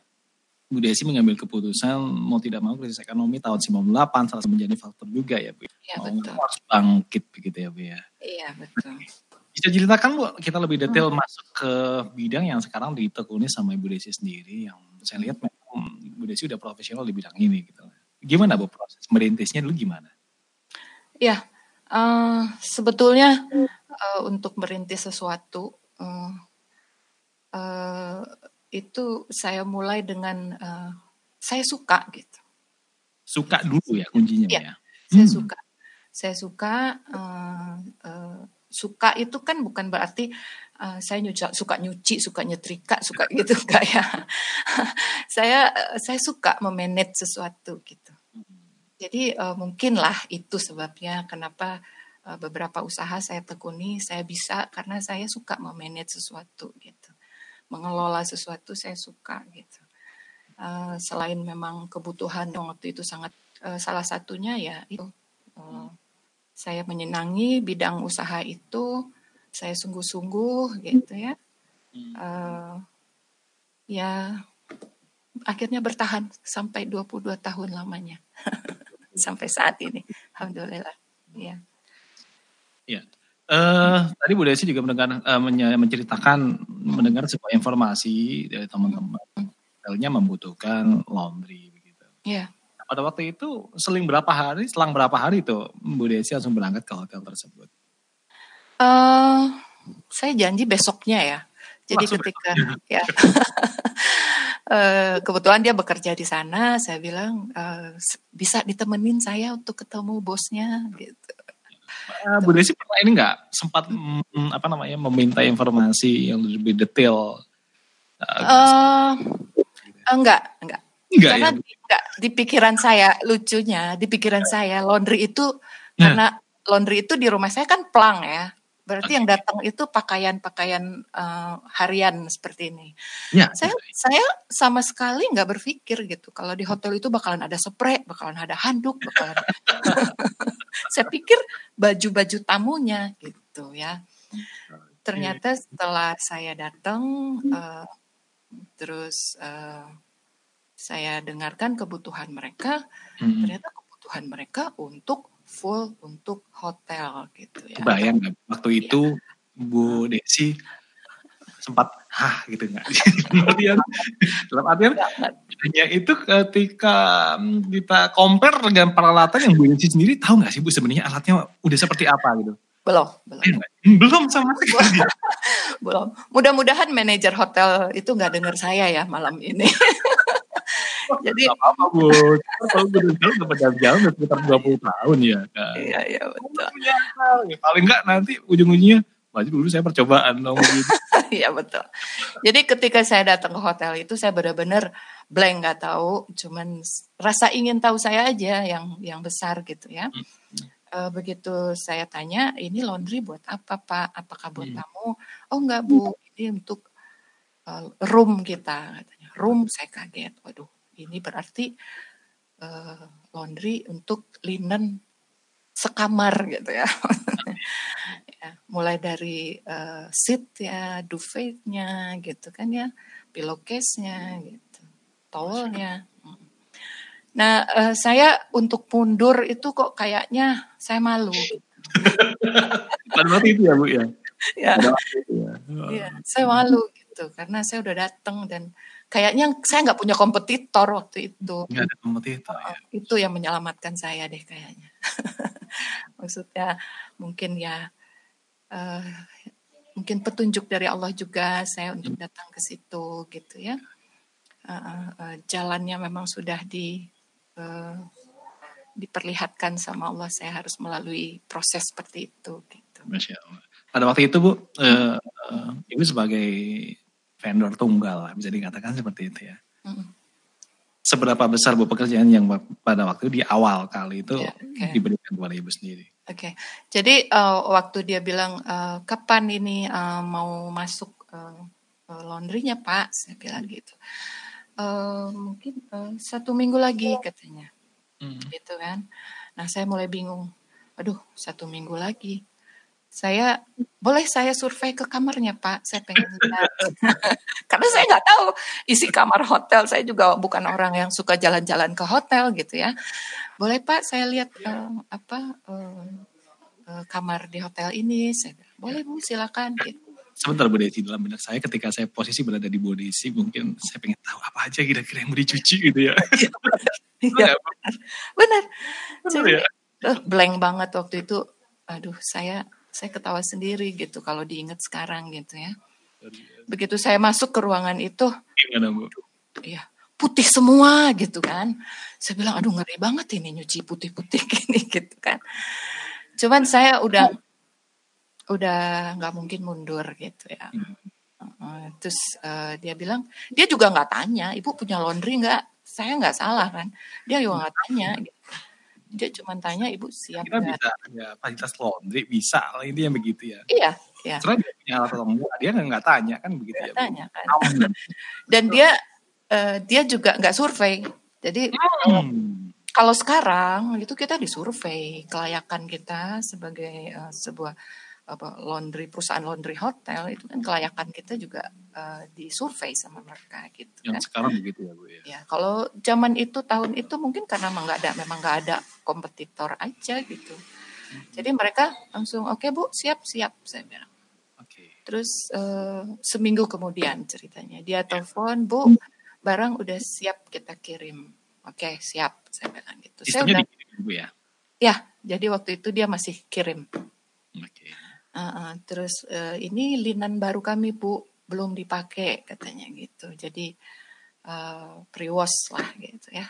Bu Desi mengambil keputusan mau tidak mau krisis ekonomi tahun 98 salah satu menjadi faktor juga ya Bu. Iya, betul. Harus bangkit begitu ya Bu ya. Iya, betul. Bisa ceritakan Bu, kita lebih detail hmm. masuk ke bidang yang sekarang ditekuni sama Ibu Desi sendiri yang saya lihat memang Ibu Desi udah profesional di bidang ini gitu. Gimana Bu proses merintisnya dulu gimana? Ya, uh, sebetulnya uh, untuk merintis sesuatu uh, uh, itu saya mulai dengan uh, saya suka gitu. Suka dulu ya kuncinya Iya. ya. Saya Hmm. suka. Saya suka. uh, uh, suka itu kan bukan berarti uh, saya nyuci, suka nyuci, suka nyetrika, suka gitu enggak ya. saya uh, saya suka memanage sesuatu gitu. Jadi uh, mungkinlah itu sebabnya kenapa uh, beberapa usaha saya tekuni saya bisa karena saya suka memanage sesuatu gitu. Mengelola sesuatu saya suka gitu. Uh, selain memang kebutuhan waktu itu sangat uh, salah satunya ya itu uh, saya menyenangi bidang usaha itu saya sungguh-sungguh gitu ya Uh, ya akhirnya bertahan sampai 22 tahun lamanya sampai saat ini alhamdulillah ya Ya. Eh, tadi Bu Desi juga mendengar menye- menceritakan mendengar sebuah informasi dari teman-teman hotelnya membutuhkan laundry begitu. ya Pada waktu itu seling berapa hari, selang berapa hari itu Bu Desi langsung berangkat ke hotel tersebut. Eh, saya janji besoknya ya. Jadi Langsung ketika ya eh, kebetulan dia bekerja di sana, saya bilang s- bisa ditemenin saya untuk ketemu bosnya gitu. Eh, Bu Desi pernah ini nggak sempat mm, apa namanya meminta informasi yang lebih detail? Eh, Eh, enggak, enggak. enggak Karena ya? di, enggak, di pikiran saya lucunya, di pikiran saya laundry itu Nah. karena laundry itu di rumah saya kan plang ya. Berarti yang datang itu pakaian-pakaian eh, harian seperti ini. Ya, Saya saya sama sekali nggak berpikir gitu kalau di hotel itu bakalan ada spray, bakalan ada handuk, bakalan saya pikir baju-baju tamunya gitu ya. Ternyata setelah saya datang eh, terus eh, saya dengarkan kebutuhan mereka, Mm. ternyata kebutuhan mereka untuk full untuk hotel gitu ya. Nggak waktu Iya. itu Bu Desi sempat hah gitu nggak? dalam artian, dalam artian hanya itu ketika mm, kita compare dengan peralatan yang Bu Desi sendiri tahu nggak sih Bu sebenarnya alatnya udah seperti apa gitu? Belum, belum. Iya belum sama sekali. Belum. Mudah-mudahan manajer hotel itu nggak dengar saya ya malam ini. Jadi Gak apa-apa Bu. Kalau udah berjalan-jalan udah sekitar 20 tahun ya. Kan? iya iya betul. Ya, Paling nggak nanti ujung-ujungnya Wah, dulu saya percobaan dong gitu. Iya betul. Jadi ketika saya datang ke hotel itu saya benar-benar blank nggak tahu, cuman rasa ingin tahu saya aja yang yang besar gitu ya. Eh, begitu saya tanya, ini laundry buat apa pak? Apakah buat Hmm. tamu? Oh enggak bu, ini untuk eh, room kita katanya. Room saya kaget. Waduh, ini berarti eh, laundry untuk linen sekamar gitu ya. ya mulai dari eh, seat ya, duvetnya gitu kan ya, pillowcase-nya gitu, towelnya. Nah, eh, saya untuk mundur itu kok kayaknya saya malu. Pada waktu itu ya Bu ya. Ya, Pada ya. iya, saya malu gitu karena saya udah datang dan kayaknya saya nggak punya kompetitor waktu itu. Nggak ada kompetitor ya. Itu yang menyelamatkan saya deh kayaknya. Maksudnya mungkin ya eh, mungkin petunjuk dari Allah juga saya untuk datang ke situ gitu ya. Eh, eh, jalannya memang sudah di eh, diperlihatkan sama Allah saya harus melalui proses seperti itu gitu. Masya Allah. Pada waktu itu Bu, eh, eh, Ibu sebagai vendor tunggal bisa dikatakan seperti itu ya. Mm. Seberapa besar Bu pekerjaan yang pada waktu di awal kali itu Ya, oke. diberikan kepada Ibu sendiri? Oke, jadi eh, waktu dia bilang eh, kapan ini eh, mau masuk eh, laundrynya Pak, saya bilang gitu. Eh, mungkin eh, satu minggu lagi katanya, Hmm. gitu kan. Nah saya mulai bingung, aduh satu minggu lagi. Saya boleh saya survei ke kamarnya Pak, saya pengen lihat. Karena saya nggak tahu isi kamar hotel. Saya juga bukan orang yang suka jalan-jalan ke hotel gitu ya. Boleh Pak, saya lihat eh, apa eh, eh, kamar di hotel ini. Saya bilang, boleh Bu, silakan. Gitu. Sebentar Bu Desi, dalam benak saya ketika saya posisi berada di Bu Desi, mungkin saya pengen tahu apa aja kira-kira yang mau dicuci gitu ya. Iya, benar. Benar Jadi, ya? eh, blank banget waktu itu. Aduh, saya saya ketawa sendiri gitu kalau diingat sekarang gitu ya. Begitu saya masuk ke ruangan itu, Gimana Bu? Iya, putih semua gitu kan. Saya bilang, aduh ngeri banget ini nyuci putih-putih gini gitu kan. Cuman saya udah udah nggak mungkin mundur gitu ya. Uh, terus uh, dia bilang, dia juga nggak tanya, ibu punya laundry nggak? Saya nggak salah kan. Dia juga nggak tanya. Gitu. Dia cuma tanya, ibu siap Kita bisa ya fasilitas laundry bisa lah ini yang begitu ya. Iya, iya. Soalnya dia punya alat dia nggak tanya kan begitu Nggak ya. Tanya kan. Dan dia eh, dia juga nggak survei. Jadi Hmm. kalau sekarang itu kita disurvei kelayakan kita sebagai eh, sebuah apa laundry perusahaan laundry hotel itu kan kelayakan kita juga eh, disurvei sama mereka gitu kan. Yang sekarang begitu ya Bu ya. Ya kalau zaman itu tahun itu mungkin karena memang nggak ada memang nggak ada kompetitor aja gitu. Jadi mereka langsung oke bu siap siap saya bilang. Oke. Terus eh, seminggu kemudian ceritanya dia telepon bu barang udah siap kita kirim. Oke siap saya bilang gitu. Saya udah dikirim Bu ya. ya jadi waktu itu dia masih kirim. Oke. Uh, uh, terus eh, ini linen baru kami bu belum dipakai katanya gitu. Jadi eh, pre-wash lah gitu ya.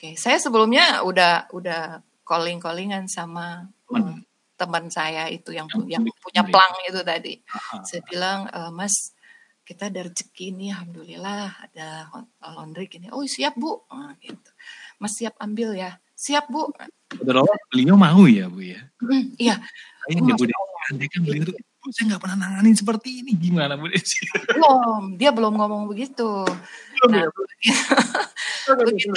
Oke saya sebelumnya udah udah calling callingan sama Teman. eh, teman saya itu yang Yang yang punya plang itu tadi. Aha. Saya bilang, "Eh, Mas, kita ada rezeki nih, alhamdulillah ada hot- laundry gini. Oh siap bu, Ah, gitu. Mas siap ambil ya, siap bu. Udah beliau mau ya Bu ya. "Hmm, iya, Sayang ya Bu. Andai kan beliau Bu saya nggak pernah nanganin seperti ini. Gimana Bu Desi? belum. Dia belum ngomong begitu. Nah, begitu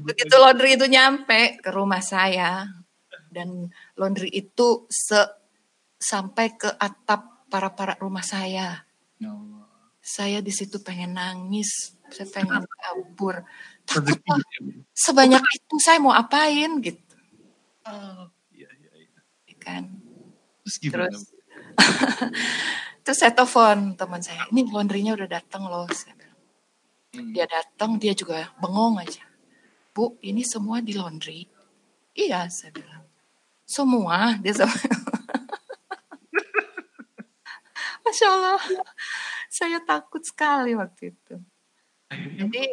begitu laundry itu nyampe ke rumah saya dan laundry itu se sampai ke atap para para rumah saya. Ya Allah. Saya di situ pengen nangis, saya pengen kabur. Takut lah, ya, sebanyak itu saya mau apain gitu, Oh, iya, iya, iya. kan? Terus gimana? Terus terus saya telepon teman saya, ini laundrynya udah datang loh. Saya bilang. Hmm. Dia datang, dia juga bengong aja. Bu, ini semua di laundry. Iya, saya bilang. Semua, dia sama. Masya Allah, saya takut sekali waktu itu. Jadi.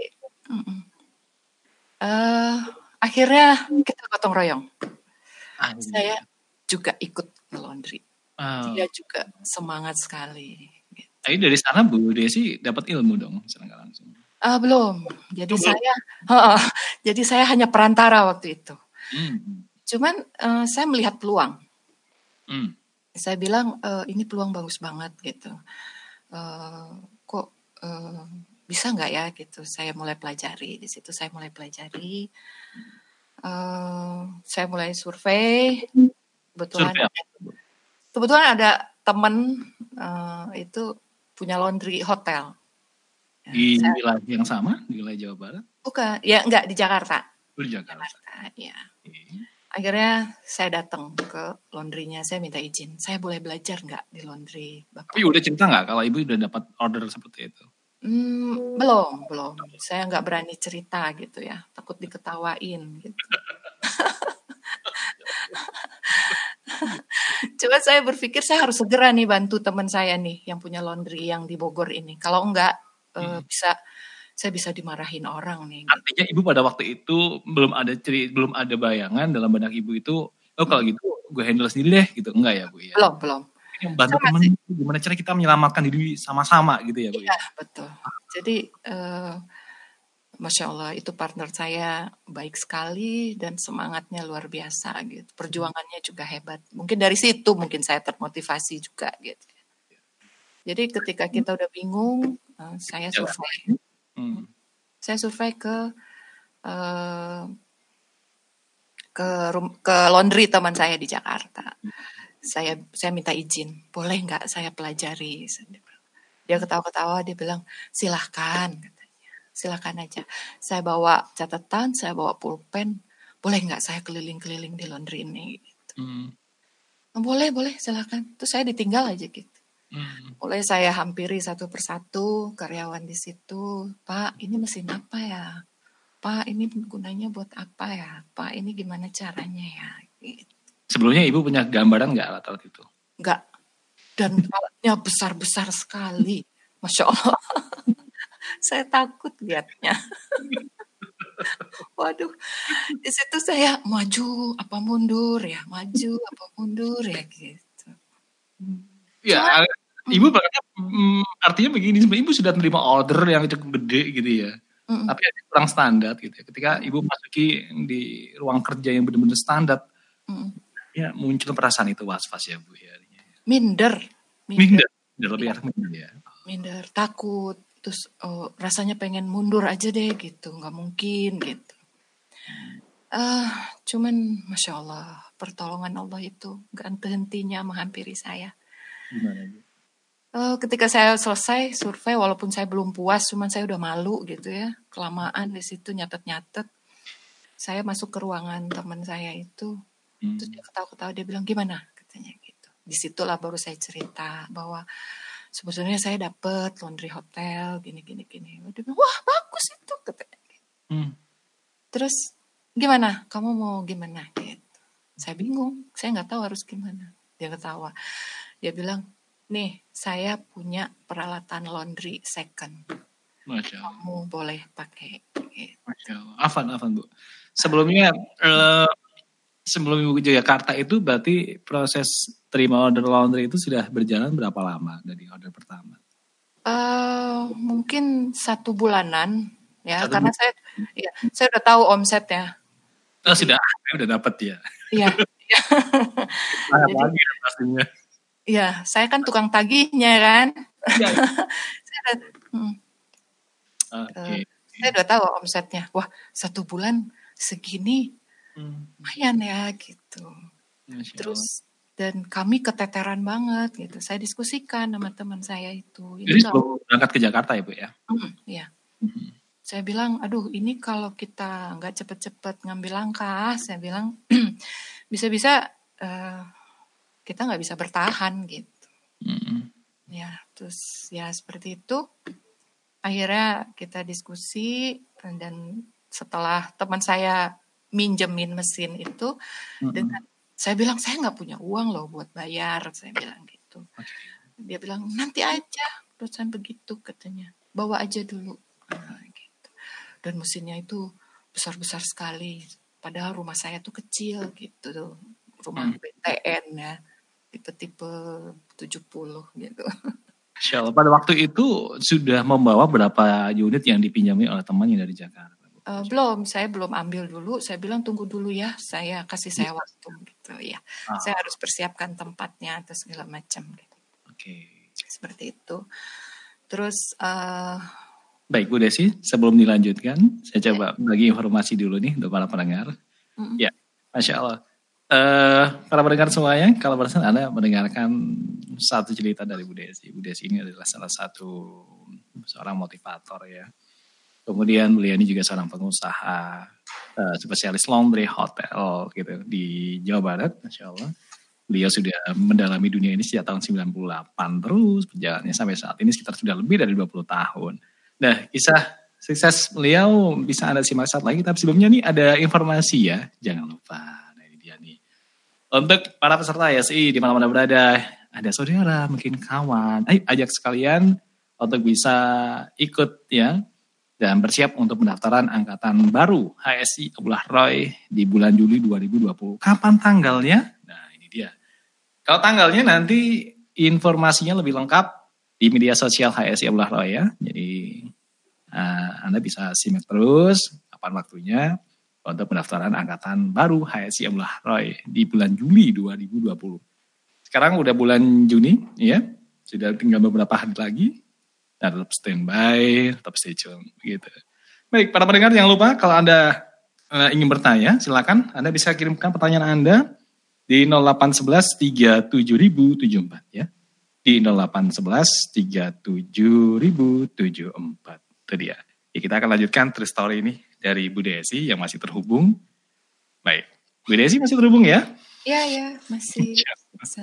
Eh, akhirnya kita gotong royong. Saya juga ikut ke laundry. Ah, Dia juga semangat sekali. gitu. Tapi dari sana Bu Desi dapat ilmu dong secara langsung. Ah, belum. Jadi Belum. saya, Heeh. jadi saya hanya perantara waktu itu. Hmm. Cuman eh, saya melihat peluang. Hmm. Saya bilang "Eh, ini peluang bagus banget gitu. Eh, kok eh, bisa nggak ya gitu? Saya mulai pelajari di situ. Saya mulai pelajari. Eh, saya mulai survei. Kebetulan Survei? Kebetulan ada teman eh, itu punya laundry hotel. Ya, Di saya- wilayah yang sama, di wilayah Jawa Barat, bukan, ya enggak di Jakarta. Oh, di Jakarta. Jakarta, ya. Oke. Akhirnya saya datang ke laundrynya, saya minta izin. Saya boleh belajar nggak di laundry, Bapak? Tapi udah cerita nggak kalau ibu udah dapat order seperti itu? Hmm, belum, belum. Saya nggak berani cerita gitu ya, takut diketawain gitu. Coba saya berpikir saya harus segera nih bantu teman saya nih yang punya laundry yang di Bogor ini. Kalau enggak eh, bisa saya bisa dimarahin orang nih. Artinya ibu pada waktu itu belum ada ceri, belum ada bayangan dalam benak ibu itu, oh kalau gitu gue handle sendiri deh gitu, enggak ya bu ya? Belum, belum. Bantu itu gimana cara kita menyelamatkan diri sama-sama gitu ya bu ya? Iya, betul. Jadi eh, Masya Allah itu partner saya baik sekali dan semangatnya luar biasa gitu. Perjuangannya juga hebat. Mungkin dari situ mungkin saya termotivasi juga gitu. Jadi ketika kita udah bingung, eh, saya survei. Hmm. Saya survei ke eh, ke rum- ke laundry teman saya di Jakarta. Saya saya minta izin, boleh nggak saya pelajari? Dia ketawa-ketawa, dia bilang silahkan silahkan aja. Saya bawa catatan, saya bawa pulpen, boleh nggak saya keliling-keliling di laundry ini? Hmm. Boleh, boleh, silahkan. Terus saya ditinggal aja gitu. Hmm. Mulai saya hampiri satu persatu karyawan di situ. Pak, ini mesin apa ya? Pak, ini gunanya buat apa ya? Pak, ini gimana caranya ya? Gitu. Sebelumnya ibu punya gambaran nggak alat-alat itu? Enggak, dan alatnya besar-besar sekali. Masya Allah. saya takut lihatnya. Waduh, di situ saya maju apa mundur ya, maju apa mundur ya gitu. Ya, ibu makanya mm, artinya begini, sebenarnya ibu sudah menerima order yang cukup gede gitu ya. Mm-mm. Tapi ada kurang standar gitu ya. Ketika ibu masuki di ruang kerja yang benar-benar standar, Mm. ya muncul perasaan itu was-was ya bu ya. Minder, minder, Minder, minder lebih arah minder ya. minder, takut. Terus oh, rasanya pengen mundur aja deh gitu, nggak mungkin gitu. Ah, cuman masya Allah, pertolongan Allah itu nggak henti-hentinya menghampiri saya. Gimana bu? Eh, ketika saya selesai survei, walaupun saya belum puas, cuman saya udah malu gitu ya, kelamaan di situ nyatet-nyatet. Saya masuk ke ruangan teman saya itu, Hmm. terus dia ketawa-ketawa, dia bilang gimana, katanya gitu. Di situlah baru saya cerita bahwa sebetulnya saya dapet laundry hotel, gini gini gini. Dia bilang wah bagus itu, katanya. Hmm. Terus gimana, kamu mau gimana gitu. Saya bingung, saya nggak tahu harus gimana. Dia ketawa, dia bilang nih saya punya peralatan laundry second. Masya Allah. kamu boleh pakai gitu. Masya Allah. Afan, Afan Bu. Sebelumnya, eh, sebelum Ibu ke Jakarta itu berarti proses terima order laundry itu sudah berjalan berapa lama dari order pertama? Eh, mungkin satu bulanan ya Satu karena saya ya saya udah tahu omset ya Oh, sudah, udah dapat ya. iya iya. Jadi- lagi pastinya. iya saya kan tukang tagihnya kan Iya. saya udah, hmm, Oke. saya udah tahu omsetnya wah satu bulan segini Hmm, lumayan ya gitu Masya terus dan kami keteteran banget gitu saya diskusikan sama teman saya itu Jadi kalau berangkat ke Jakarta ya Bu ya? Hmm, iya Hmm. saya bilang, aduh ini kalau kita nggak cepet-cepet ngambil langkah, saya bilang bisa-bisa eh, kita nggak bisa bertahan gitu. Hmm. Ya, terus ya seperti itu. Akhirnya kita diskusi dan setelah teman saya minjemin mesin itu, Hmm. dengan saya bilang saya nggak punya uang loh buat bayar, saya bilang gitu. Oke. Dia bilang nanti aja, perusahaan begitu katanya, bawa aja dulu. Nah, gitu. Dan mesinnya itu besar-besar sekali. Padahal rumah saya tuh kecil gitu tuh. Rumah Hmm. BTN ya. Tipe-tipe 70 gitu. Allah. Pada waktu itu sudah membawa berapa unit yang dipinjami oleh temannya dari Jakarta? Bu? Eh, belum, saya belum ambil dulu. Saya bilang tunggu dulu ya. Saya kasih saya waktu gitu ya. Ah, Saya harus persiapkan tempatnya atau segala macam gitu. Oke. Seperti itu. Terus eh, Baik Bu Desi, sebelum dilanjutkan, saya coba bagi informasi dulu nih untuk para pendengar. mm, Ya, Masya Allah. Eh, para pendengar semuanya, kalau barusan Anda mendengarkan satu cerita dari Bu Desi. Bu Desi ini adalah salah satu seorang motivator ya. Kemudian beliau ini juga seorang pengusaha eh, spesialis laundry hotel gitu di Jawa Barat, Masya Allah. Beliau sudah mendalami dunia ini sejak tahun 98 terus perjalanannya sampai saat ini sekitar sudah lebih dari 20 tahun. Nah, kisah sukses beliau bisa Anda simak saat lagi. Tapi sebelumnya nih ada informasi ya. Jangan lupa. Nah ini dia nih. Untuk para peserta YSI di mana mana berada. Ada saudara, mungkin kawan. Ayo ajak sekalian untuk bisa ikut ya. Dan bersiap untuk pendaftaran angkatan baru HSI Abdullah Roy di bulan Juli 2020. Kapan tanggalnya? Nah ini dia. Kalau tanggalnya nanti informasinya lebih lengkap di media sosial HSI Abdullah Roy ya. Jadi uh, Anda bisa simak terus kapan waktunya untuk pendaftaran angkatan baru HSI Abdullah Roy di bulan Juli 2020. Sekarang udah bulan Juni ya. Sudah tinggal beberapa hari lagi. Nah, tetap standby, tetap stay tune gitu. Baik, para pendengar jangan lupa kalau Anda uh, ingin bertanya, silakan Anda bisa kirimkan pertanyaan Anda di 0811 37074 ya di 0811 37074. Itu dia. Ya, kita akan lanjutkan true story ini dari Bu Desi yang masih terhubung. Baik. Bu Desi masih terhubung ya? ya ya masih Bisa.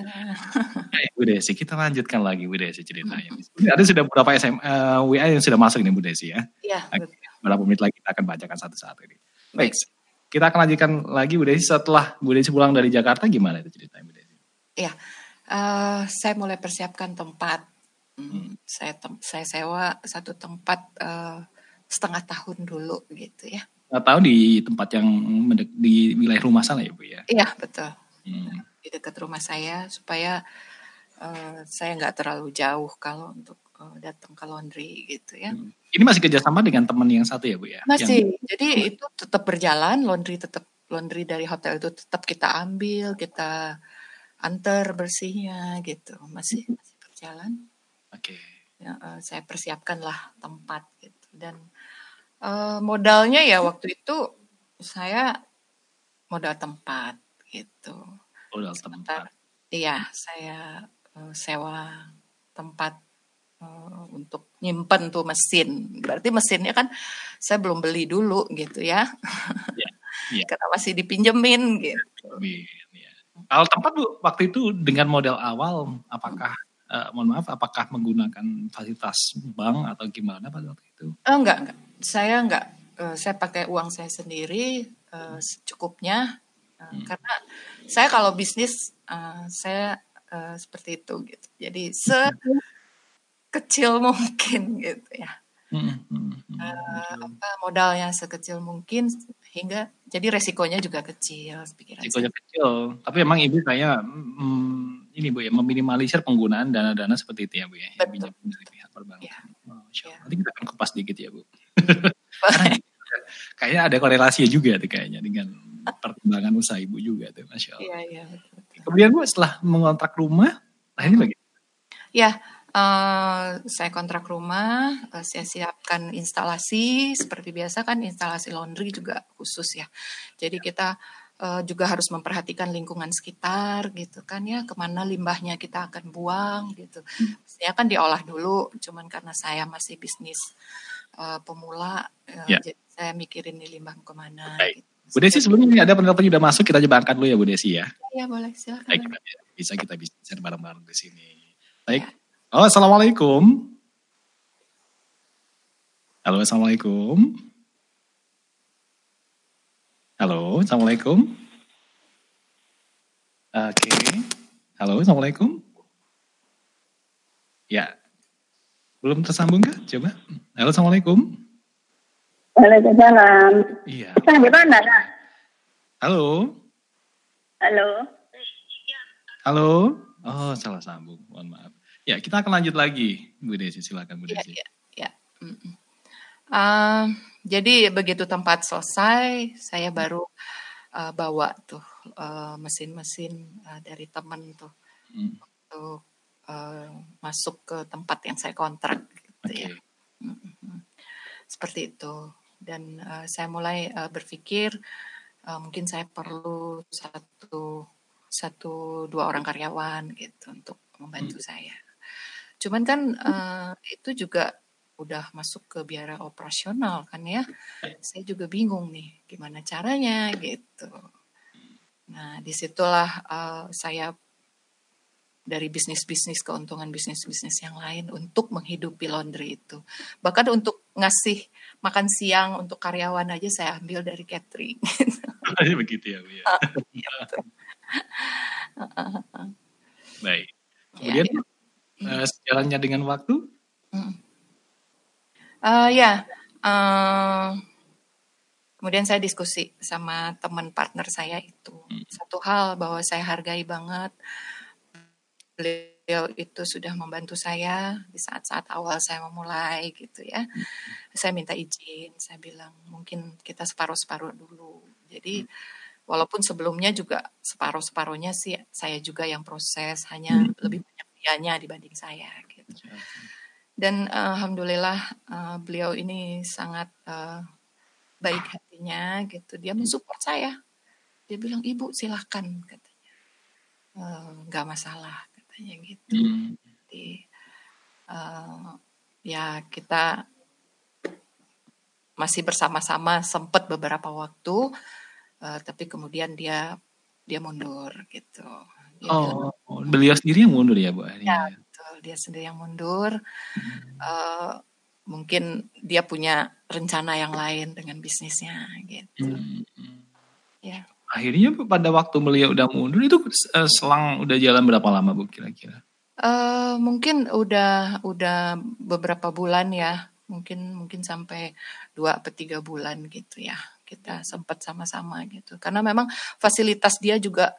Baik, Bu Desi, kita lanjutkan lagi Bu Desi ceritanya. Ada sudah beberapa SM, eh, WA yang sudah masuk nih Bu Desi ya. Ya, betul. Beberapa menit lagi kita akan bacakan satu-satu ini. Baik. Kita akan lanjutkan lagi Bu Desi setelah Bu Desi pulang dari Jakarta gimana itu ceritanya Bu Desi? Eh, Uh, saya mulai persiapkan tempat. Hmm, saya tem saya sewa satu tempat uh, setengah tahun dulu gitu ya. Nggak tahu di tempat yang di wilayah rumah sana ya bu ya? Iya betul. Hmm. Di dekat rumah saya supaya uh, saya nggak terlalu jauh kalau untuk uh, datang ke laundry gitu ya. Hmm. Ini masih kerjasama dengan teman yang satu ya bu ya? Masih. Yang... Jadi hmm. itu tetap berjalan laundry tetap laundry dari hotel itu tetap kita ambil kita antar bersihnya gitu masih masih berjalan. Oke. Okay. Ya, uh, saya persiapkanlah tempat gitu dan Uh, modalnya ya waktu itu saya modal tempat gitu. Modal tempat. Iya, saya uh, sewa tempat uh, untuk nyimpen tuh mesin. Berarti mesinnya kan saya belum beli dulu gitu ya. Iya. Yeah. Karena masih dipinjemin gitu. Ya. Kalau tempat Bu, waktu itu dengan modal awal apakah uh, mohon maaf apakah menggunakan fasilitas bank atau gimana pada waktu itu? Oh, enggak, enggak saya nggak uh, saya pakai uang saya sendiri uh, secukupnya hmm. karena saya kalau bisnis uh, saya uh, seperti itu gitu jadi sekecil mungkin gitu ya uh, apa modalnya sekecil mungkin hingga jadi resikonya juga kecil pikiran resikonya saya. kecil tapi memang ibu saya hmm, ini bu ya meminimalisir penggunaan dana-dana seperti itu ya bu ya Betul. dari pihak perbankan ya. oh, ya. nanti kita akan kupas dikit ya bu kayaknya ada korelasi juga tuh kayaknya dengan perkembangan usaha ibu juga tuh, masya Allah. Iya, iya. Kemudian bu setelah mengontrak rumah, nah ini bagaimana? Ya, uh, saya kontrak rumah, uh, saya siapkan instalasi seperti biasa kan instalasi laundry juga khusus ya. Jadi kita uh, juga harus memperhatikan lingkungan sekitar gitu kan ya, ke mana limbahnya kita akan buang gitu. Mestinya kan diolah dulu, cuman karena saya masih bisnis uh, pemula, uh, ya. jadi saya mikirin nih limbah ke mana. Baik. Gitu. Bu Desi sebelumnya ada penelpon sudah masuk, kita coba angkat dulu ya Bu Desi ya. Iya boleh, silakan. Baik, bisa kita bisa bareng-bareng di sini. Baik. Ya. Oh, Assalamualaikum. Halo, Assalamualaikum. Halo, Assalamualaikum. Oke. Okay. Halo, Assalamualaikum. Ya, belum tersambung kah? Coba. Halo, Assalamualaikum. Waalaikumsalam. Iya. Kita di mana, Halo. Halo. Halo. Oh, salah sambung. Mohon maaf. Ya, kita akan lanjut lagi. Bu Desi, silakan Bu iya, Desi. Ya, ya, ya. Uh, jadi begitu tempat selesai, saya baru uh, bawa tuh uh, mesin-mesin uh, dari teman tuh hmm. untuk uh, masuk ke tempat yang saya kontrak gitu okay. ya. Seperti itu. Dan uh, saya mulai uh, berpikir uh, mungkin saya perlu satu satu dua orang karyawan gitu untuk membantu hmm. saya. Cuman kan uh, itu juga udah masuk ke biara operasional kan ya. Saya juga bingung nih gimana caranya gitu. Nah di situlah uh, saya dari bisnis-bisnis keuntungan bisnis-bisnis yang lain untuk menghidupi laundry itu. Bahkan untuk ngasih makan siang untuk karyawan aja saya ambil dari catering. Begitu ya, Bu ya. Baik. Kemudian ya, ya. Uh, sejalannya dengan waktu? Uh, ya. Uh, kemudian saya diskusi sama teman partner saya itu. Hmm. Satu hal bahwa saya hargai banget beliau itu sudah membantu saya di saat-saat awal saya memulai gitu ya. Hmm. Saya minta izin, saya bilang mungkin kita separuh-separuh dulu. Jadi hmm. walaupun sebelumnya juga separuh-separuhnya sih saya juga yang proses, hanya hmm. lebih banyak dianya dibanding saya gitu. Dan uh, alhamdulillah uh, beliau ini sangat uh, baik hatinya gitu. Dia mensupport saya. Dia bilang ibu silahkan katanya, nggak uh, masalah katanya gitu. Hmm. Jadi uh, ya kita masih bersama-sama sempat beberapa waktu, uh, tapi kemudian dia dia mundur gitu. Dia oh, bilang, beliau sendiri yang mundur ya bu? Ya betul, dia sendiri yang mundur. Hmm. Uh, mungkin dia punya rencana yang lain dengan bisnisnya gitu. Hmm. Ya. Akhirnya pada waktu beliau udah mundur itu eh, selang udah jalan berapa lama Bu kira-kira? Eh, mungkin udah udah beberapa bulan ya, mungkin mungkin sampai dua atau tiga bulan gitu ya. Kita sempat sama-sama gitu. Karena memang fasilitas dia juga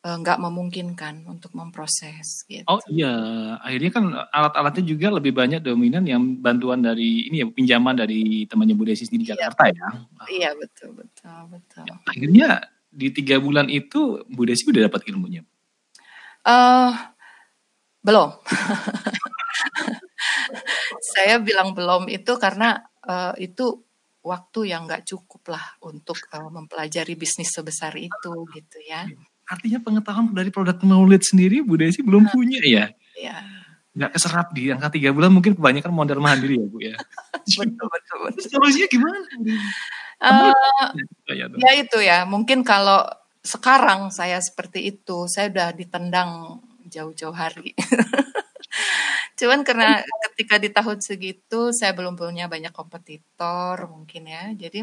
eh, nggak memungkinkan untuk memproses gitu. Oh iya, akhirnya kan alat-alatnya juga lebih banyak dominan yang bantuan dari ini ya pinjaman dari temannya Bu Desi di Iya. Jakarta ya. Iya betul betul betul. Akhirnya di tiga bulan itu Bu Desi udah dapat ilmunya. Eh belum. Saya bilang belum itu karena eh, itu waktu yang nggak cukup lah untuk eh, mempelajari bisnis sebesar itu gitu ya. Artinya pengetahuan dari produk knowledge sendiri Bu Desi belum punya ya. Ya, Nggak keserap di angka tiga bulan mungkin kebanyakan modal mandiri ya Bu ya. betul betul betul. Terus solusinya gimana? Eh, Ya, itu ya, mungkin kalau sekarang saya seperti itu, saya udah ditendang jauh-jauh hari. Cuman karena ketika di tahun segitu saya belum punya banyak kompetitor mungkin ya. Jadi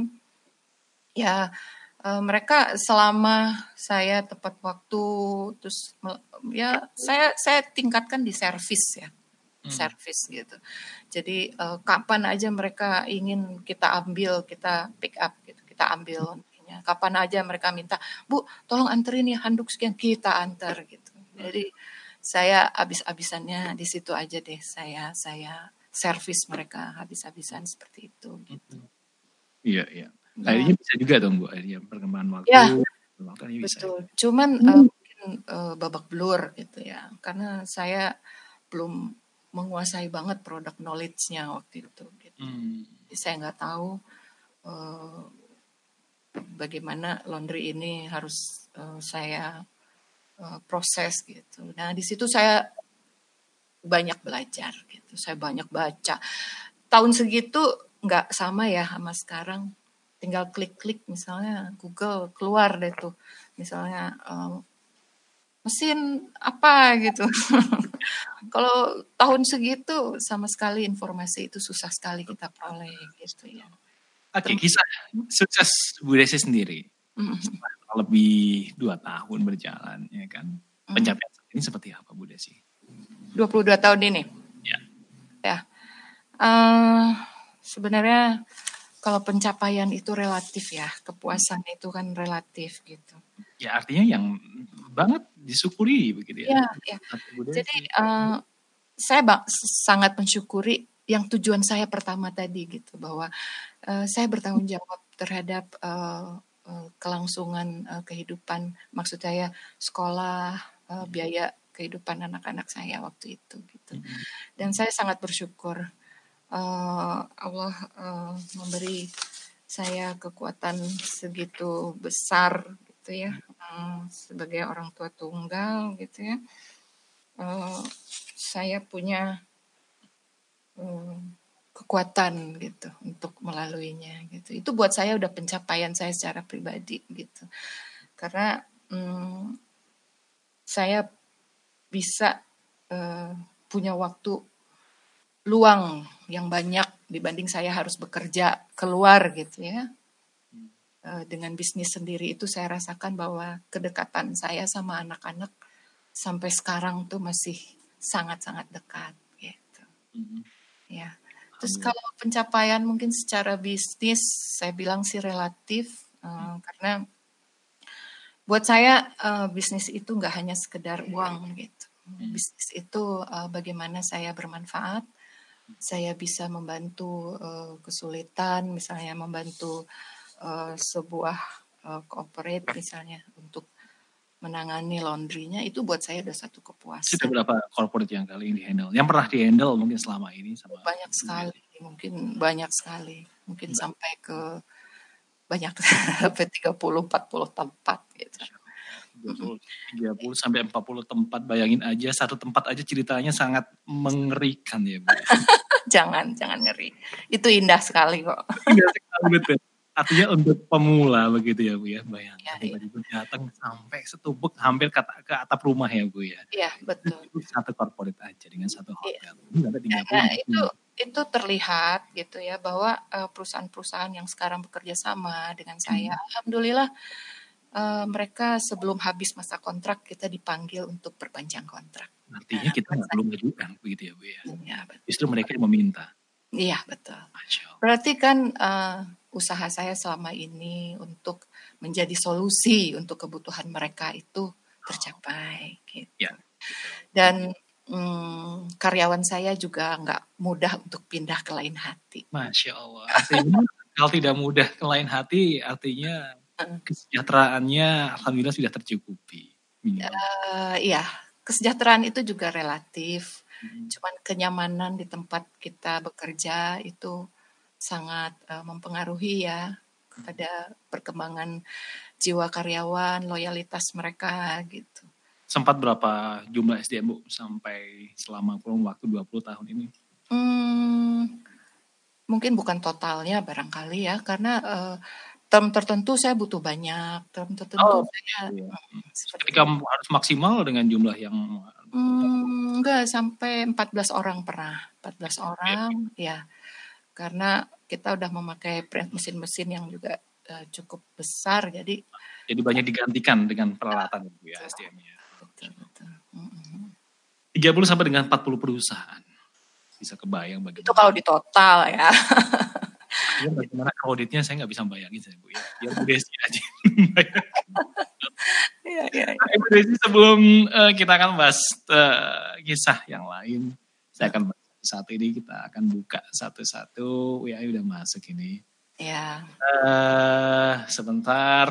ya eh, mereka selama saya tepat waktu terus ya saya saya tingkatkan di servis ya. Hmm. Servis gitu. Jadi eh, kapan aja mereka ingin kita ambil, kita pick up gitu, kita ambil laundry-nya. Kapan aja mereka minta, "Bu, tolong anterin ya handuk sekian," kita antar gitu. Jadi saya habis-habisannya di situ aja deh saya saya servis mereka habis-habisan seperti itu gitu. Iya, iya. Ya, Akhirnya bisa juga dong Bu, akhirnya perkembangan waktu. Ya. Ini bisa. betul. Cuman eh, mungkin eh, babak belur gitu ya. Karena saya belum menguasai banget produk knowledge-nya waktu itu gitu. Hmm. Jadi saya nggak tahu eh, bagaimana laundry ini harus eh, saya eh, proses gitu. Nah di situ saya banyak belajar gitu. Saya banyak baca. Tahun segitu nggak sama ya sama sekarang. Tinggal klik-klik misalnya Google keluar deh tuh. Misalnya eh, mesin apa gitu. Kalau tahun segitu sama sekali informasi itu susah sekali kita peroleh gitu ya. Oke, kisah sukses Bu Desi sendiri. Mm. Setelah lebih dua tahun berjalan, ya kan? Pencapaian saat ini seperti apa Bu Desi? 22 tahun ini. Ya. Ya. Eh, sebenarnya kalau pencapaian itu relatif ya, kepuasan itu kan relatif gitu. Ya artinya yang banget disyukuri begitu ya. Ya, ya. Jadi eh, saya bang- sangat mensyukuri yang tujuan saya pertama tadi gitu bahwa eh, saya bertanggung jawab terhadap eh, eh, kelangsungan eh, kehidupan, maksud saya sekolah, eh, biaya kehidupan anak-anak saya waktu itu gitu. Dan saya sangat bersyukur eh, Allah eh, memberi saya kekuatan segitu besar gitu ya eh, sebagai orang tua tunggal gitu ya. Eh, saya punya eh, kekuatan gitu untuk melaluinya gitu. Itu buat saya udah pencapaian saya secara pribadi gitu. Karena mm, saya bisa eh, punya waktu luang yang banyak dibanding saya harus bekerja keluar gitu ya. Eh, dengan bisnis sendiri itu saya rasakan bahwa kedekatan saya sama anak-anak sampai sekarang tuh masih sangat-sangat dekat gitu. Mhm. Ya. Terus kalau pencapaian mungkin secara bisnis saya bilang sih relatif eh, karena buat saya eh, bisnis itu nggak hanya sekedar uang gitu. Bisnis itu eh, bagaimana saya bermanfaat, saya bisa membantu eh, kesulitan, misalnya membantu eh, sebuah eh, corporate misalnya untuk menangani laundrynya itu buat saya udah satu kepuasan. Sudah berapa corporate yang kali ini handle? Yang pernah di handle mungkin selama ini sama banyak sekali mungkin banyak sekali mungkin sampai ke banyak sampai 30 40 tempat gitu 20, 30 sampai 40 tempat bayangin aja satu tempat aja ceritanya sangat mengerikan ya Bu. jangan jangan ngeri itu indah sekali kok Iya sekali, betul. Artinya untuk pemula begitu ya Bu ya bayangin Iya, iya. tiba-tiba datang sampai setubuk hampir ke, ke atap rumah ya Bu ya. iya betul Itu satu corporate aja dengan satu Iya. hotel. Ini ada 30 Nah, itu itu terlihat gitu ya bahwa eh, perusahaan-perusahaan yang sekarang bekerja sama dengan saya, alhamdulillah eh, mereka sebelum habis masa kontrak kita dipanggil untuk perpanjang kontrak. Artinya kita nggak perlu mengajukan begitu ya Bu ya. Iya betul. Justru mereka yang meminta. Iya betul. Berarti kan eh, usaha saya selama ini untuk menjadi solusi untuk kebutuhan mereka itu tercapai. Gitu. Ya. Dan mm, karyawan saya juga nggak mudah untuk pindah ke lain hati. Masya Allah. Artinya kalau tidak mudah ke lain hati, artinya kesejahteraannya alhamdulillah sudah tercukupi. Eh, iya, kesejahteraan itu juga relatif. Hmm. Cuman kenyamanan di tempat kita bekerja itu sangat eh, mempengaruhi ya kepada perkembangan jiwa karyawan, loyalitas mereka gitu. Sempat berapa jumlah SDM Bu sampai selama kurun waktu 20 tahun ini? Hmm, mungkin bukan totalnya barangkali ya, karena eh, term tertentu saya butuh banyak, term tertentu Oh, saya iya. mm, seperti Ketika harus maksimal dengan jumlah yang Hmm, enggak sampai 14 orang pernah. 14 orang, ya. Karena kita udah memakai mesin-mesin yang juga eh, cukup besar, jadi jadi banyak digantikan dengan peralatan Bu ya SDM-nya. betul betul. Mm-mm. 30 sampai dengan 40 perusahaan. Bisa kebayang Itu bagaimana. kalau di total ya. Ya, bagaimana auditnya saya nggak bisa bayangin saya Bu ya. Biar Bu Desi aja. Iya, iya. Nah, Ibu Desi sebelum eh, kita akan bahas eh, kisah yang lain, saya akan bahas satu ini kita akan buka satu-satu. Ya udah masuk ini. Ya, eh sebentar.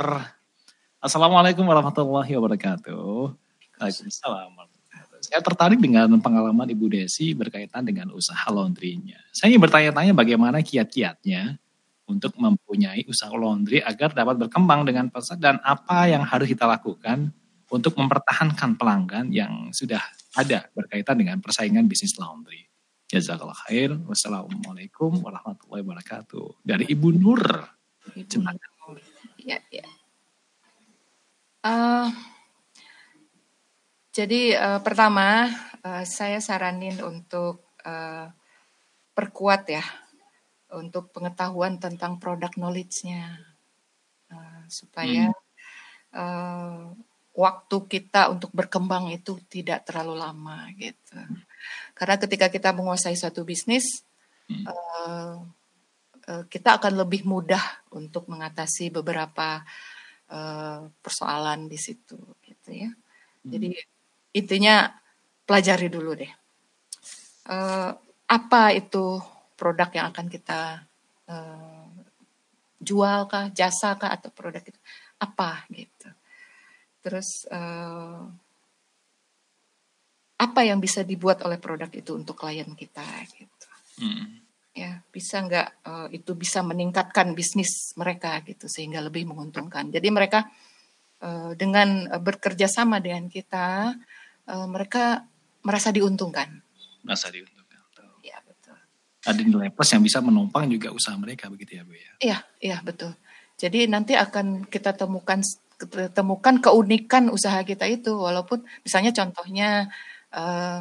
Assalamualaikum warahmatullahi wabarakatuh. Waalaikumsalam. warahmatullahi wabarakatuh. Saya tertarik dengan pengalaman Ibu Desi berkaitan dengan usaha laundrynya. Saya ingin bertanya-tanya bagaimana kiat-kiatnya untuk mempunyai usaha laundry agar dapat berkembang dengan pesat dan apa yang harus kita lakukan untuk mempertahankan pelanggan yang sudah ada berkaitan dengan persaingan bisnis laundry. Jazakallah khair. Wassalamualaikum warahmatullahi wabarakatuh. Dari Ibu Nur. Ya, ya. Eh, jadi eh, pertama eh, saya saranin untuk eh, perkuat ya untuk pengetahuan tentang produk knowledge-nya Eh, supaya eh, waktu kita untuk berkembang itu tidak terlalu lama gitu. Karena ketika kita menguasai suatu bisnis, Hmm. eh, kita akan lebih mudah untuk mengatasi beberapa eh, persoalan di situ, gitu ya. Jadi intinya pelajari dulu deh, Eh, apa itu produk yang akan kita eh, jual kah, jasa kah, atau produk itu apa gitu. Terus eh, apa yang bisa dibuat oleh produk itu untuk klien kita gitu Hmm. ya bisa nggak eh, itu bisa meningkatkan bisnis mereka gitu sehingga lebih menguntungkan jadi mereka eh, dengan bekerja sama dengan kita eh, mereka merasa diuntungkan Masa diuntungkan. ya betul Ada nilai plus yang bisa menopang juga usaha mereka begitu ya Bu ya. iya iya betul jadi nanti akan kita temukan temukan keunikan usaha kita itu walaupun misalnya contohnya eh,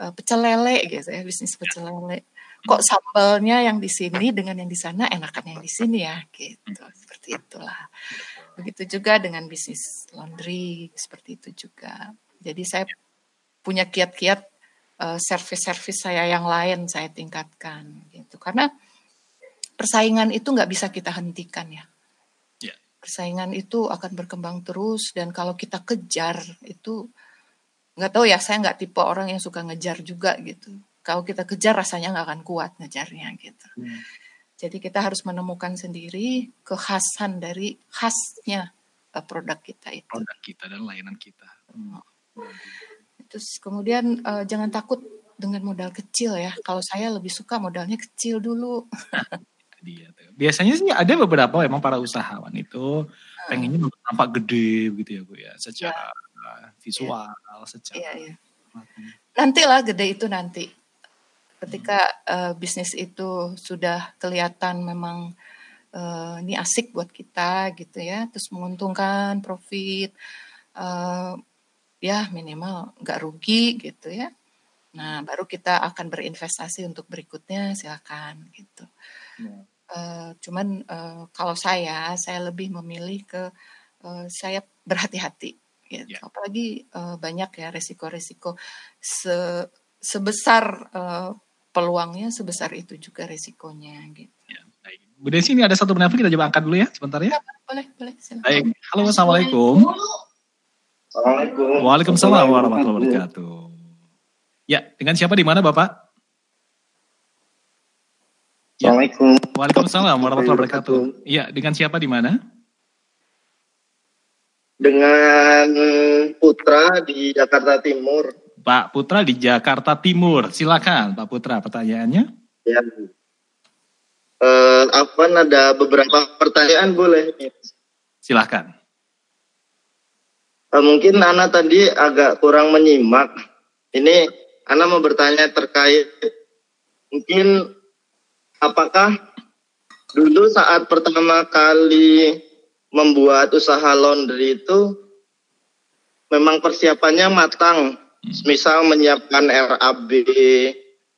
eh, pecel lele gitu ya bisnis pecel lele. Kok sambalnya yang di sini dengan yang di sana enakan yang di sini ya gitu. Seperti itulah. Begitu juga dengan bisnis laundry seperti itu juga. Jadi saya punya kiat-kiat eh, servis-servis saya yang lain saya tingkatkan gitu. Karena persaingan itu nggak bisa kita hentikan ya. Ya. persaingan itu akan berkembang terus dan kalau kita kejar itu nggak tahu ya saya nggak tipe orang yang suka ngejar juga gitu kalau kita kejar rasanya nggak akan kuat ngejarnya gitu Hmm. jadi kita harus menemukan sendiri kekhasan dari khasnya eh, produk kita itu Produk kita dan layanan kita. Hmm. terus kemudian eh, jangan takut dengan modal kecil ya kalau saya lebih suka modalnya kecil dulu Itu dia tuh. Biasanya sih ada beberapa emang para usahawan itu pengennya tampak gede gitu ya Bu ya. Secara visual, secara iya iya. nantilah gede itu nanti. Ketika eh, bisnis itu sudah kelihatan memang eh, ini asik buat kita gitu ya terus menguntungkan profit eh, ya minimal nggak rugi gitu ya. Nah baru kita akan berinvestasi untuk berikutnya silakan gitu. Ya. Eh, cuman eh, kalau saya saya lebih memilih ke uh, saya berhati-hati gitu. Ya. Apalagi uh, banyak ya resiko-resiko se sebesar uh, peluangnya sebesar itu juga resikonya gitu. Ya, baik. Bu Desi ini ada satu penelpon kita coba angkat dulu ya sebentar ya. Boleh, boleh. Silakan. Baik. Halo, Assalamualaikum. Assalamualaikum. Waalaikumsalam warahmatullahi wabarakatuh. Ya, dengan siapa di mana Bapak? Ya. Assalamualaikum. Waalaikumsalam warahmatullahi wabarakatuh. Iya, dengan siapa di mana? Dengan Putra di Jakarta Timur. Pak Putra di Jakarta Timur. Silakan Pak Putra pertanyaannya. Ya. Eh, apa ada beberapa pertanyaan boleh? Silakan. Eh, mungkin Ana tadi agak kurang menyimak. Ini Ana mau bertanya terkait mungkin apakah dulu saat pertama kali membuat usaha laundry itu memang persiapannya matang, misal menyiapkan RAB,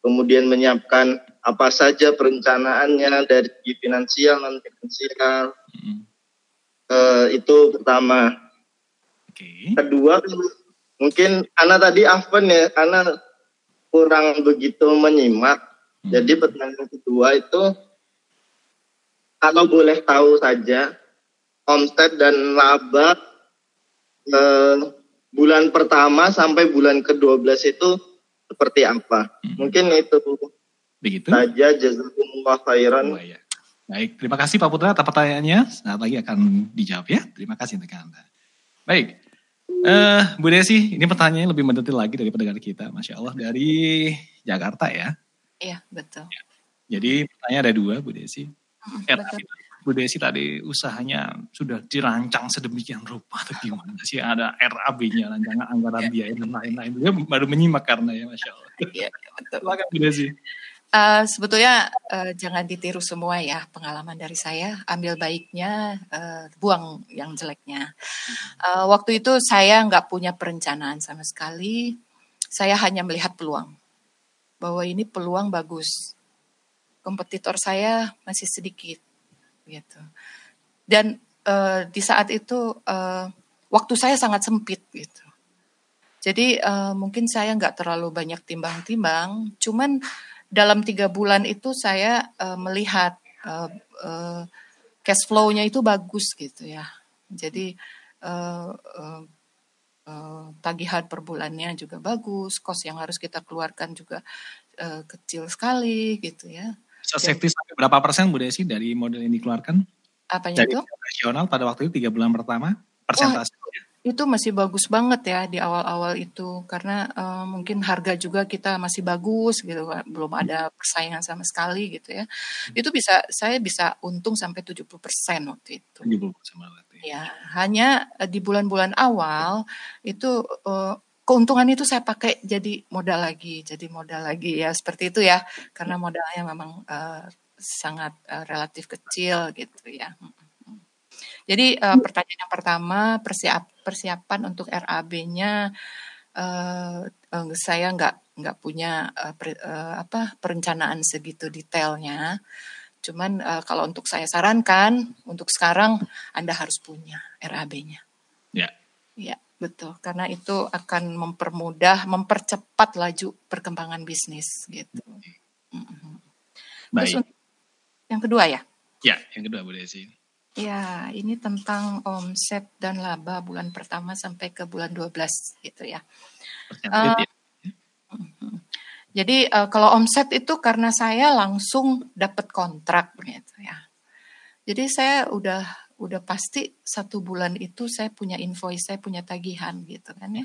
kemudian menyiapkan apa saja perencanaannya dari segi finansial non finansial Hmm. Eh, itu pertama. Oke. Kedua mungkin Ana tadi Afan ya, Ana kurang begitu menyimak. Hmm. Jadi pertanyaan kedua itu kalau boleh tahu saja omset dan laba eh, bulan pertama sampai bulan ke-12 itu seperti apa? Hmm. Mungkin itu Begitu. saja jazakumullah khairan. Oh, iya. Baik, terima kasih Pak Putra atas pertanyaannya. Saat lagi akan dijawab ya. Terima kasih untuk Anda. Baik, eh Bu Desi, ini pertanyaannya lebih mendetail lagi dari pendengar kita. Masya Allah, dari Jakarta ya. Iya, betul. Jadi pertanyaan ada dua Bu Desi. Mm, Eh, betul. Bu Desi tadi usahanya sudah dirancang sedemikian rupa atau gimana sih? Ada RAB-nya, rancangan anggaran biaya dan lain-lain. Dia baru menyimak karena ya Masya Allah. Iya, betul. Silakan Bu Desi. Eh, sebetulnya eh, jangan ditiru semua ya pengalaman dari saya. Ambil baiknya, eh, buang yang jeleknya. Eh, waktu itu saya nggak punya perencanaan sama sekali. Saya hanya melihat peluang bahwa ini peluang bagus. Kompetitor saya masih sedikit, gitu. Dan eh, di saat itu eh, waktu saya sangat sempit, gitu. Jadi eh, mungkin saya nggak terlalu banyak timbang-timbang, cuman dalam tiga bulan itu saya eh, melihat eh, eh, cash flow-nya itu bagus gitu ya. Jadi eh, eh, eh, tagihan per bulannya juga bagus, kos yang harus kita keluarkan juga eh, kecil sekali gitu ya. Bisa safety sampai berapa persen Bu Desi dari model yang dikeluarkan? Apanya Dari itu? operasional pada waktu itu tiga bulan pertama, persentase. Itu masih bagus banget ya di awal-awal itu karena eh, mungkin harga juga kita masih bagus gitu belum ada persaingan sama sekali gitu ya. Itu bisa saya bisa untung sampai 70% waktu itu. 70% berarti. Ya, hanya eh, di bulan-bulan awal itu eh, keuntungan itu saya pakai jadi modal lagi, jadi modal lagi ya seperti itu ya, karena modalnya memang eh, sangat eh, relatif kecil gitu ya. Jadi eh, pertanyaan yang pertama persiap persiapan untuk RAB-nya eh, eh, saya nggak nggak punya eh, per- eh, apa perencanaan segitu detailnya. Cuman eh, kalau untuk saya sarankan untuk sekarang Anda harus punya RAB-nya. Ya. Ya, betul. Karena itu akan mempermudah, mempercepat laju perkembangan bisnis gitu. Mhm. Terus Baik. untuk yang kedua ya. Ya, yang kedua Bu Desi. Ya, ini tentang omset dan laba bulan pertama sampai ke bulan 12 gitu ya. Persentage ya. Jadi eh, kalau omset itu karena saya langsung dapat kontrak gitu ya. Jadi saya udah udah pasti satu bulan itu saya punya invoice, saya punya tagihan gitu kan ya.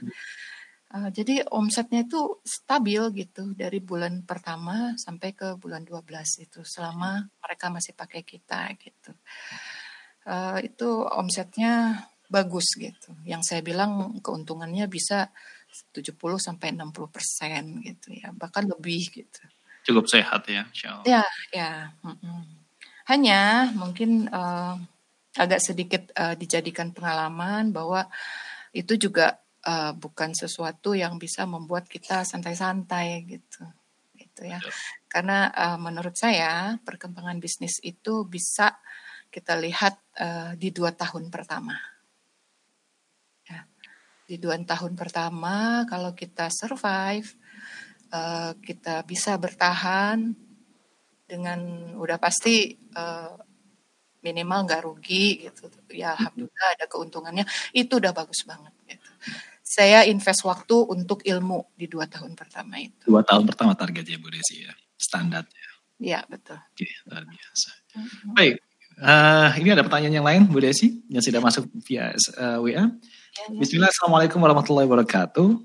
Eh, jadi omsetnya itu stabil gitu dari bulan pertama sampai ke bulan 12 itu selama mereka masih pakai kita gitu. Eh, itu omsetnya bagus gitu. Yang saya bilang keuntungannya bisa 70 sampai 60 persen gitu ya, bahkan lebih gitu. Cukup sehat ya, Insya Allah. Ya, ya. Hanya mungkin eh, agak sedikit eh, dijadikan pengalaman bahwa itu juga eh, bukan sesuatu yang bisa membuat kita santai-santai gitu, gitu ya. Karena eh, menurut saya perkembangan bisnis itu bisa kita lihat eh, di dua tahun pertama. di dua tahun pertama kalau kita survive, uh, kita bisa bertahan dengan udah pasti uh, minimal nggak rugi gitu. Ya alhamdulillah ada keuntungannya. Itu udah bagus banget. Gitu. Saya invest waktu untuk ilmu di dua tahun pertama itu. Dua tahun pertama targetnya Bu Desi ya, standarnya. Iya betul. Oke, luar biasa. Mm-hmm. Baik, uh, ini ada pertanyaan yang lain Bu Desi yang sudah masuk via uh, WA. Ya, Bismillah, Assalamualaikum warahmatullahi wabarakatuh.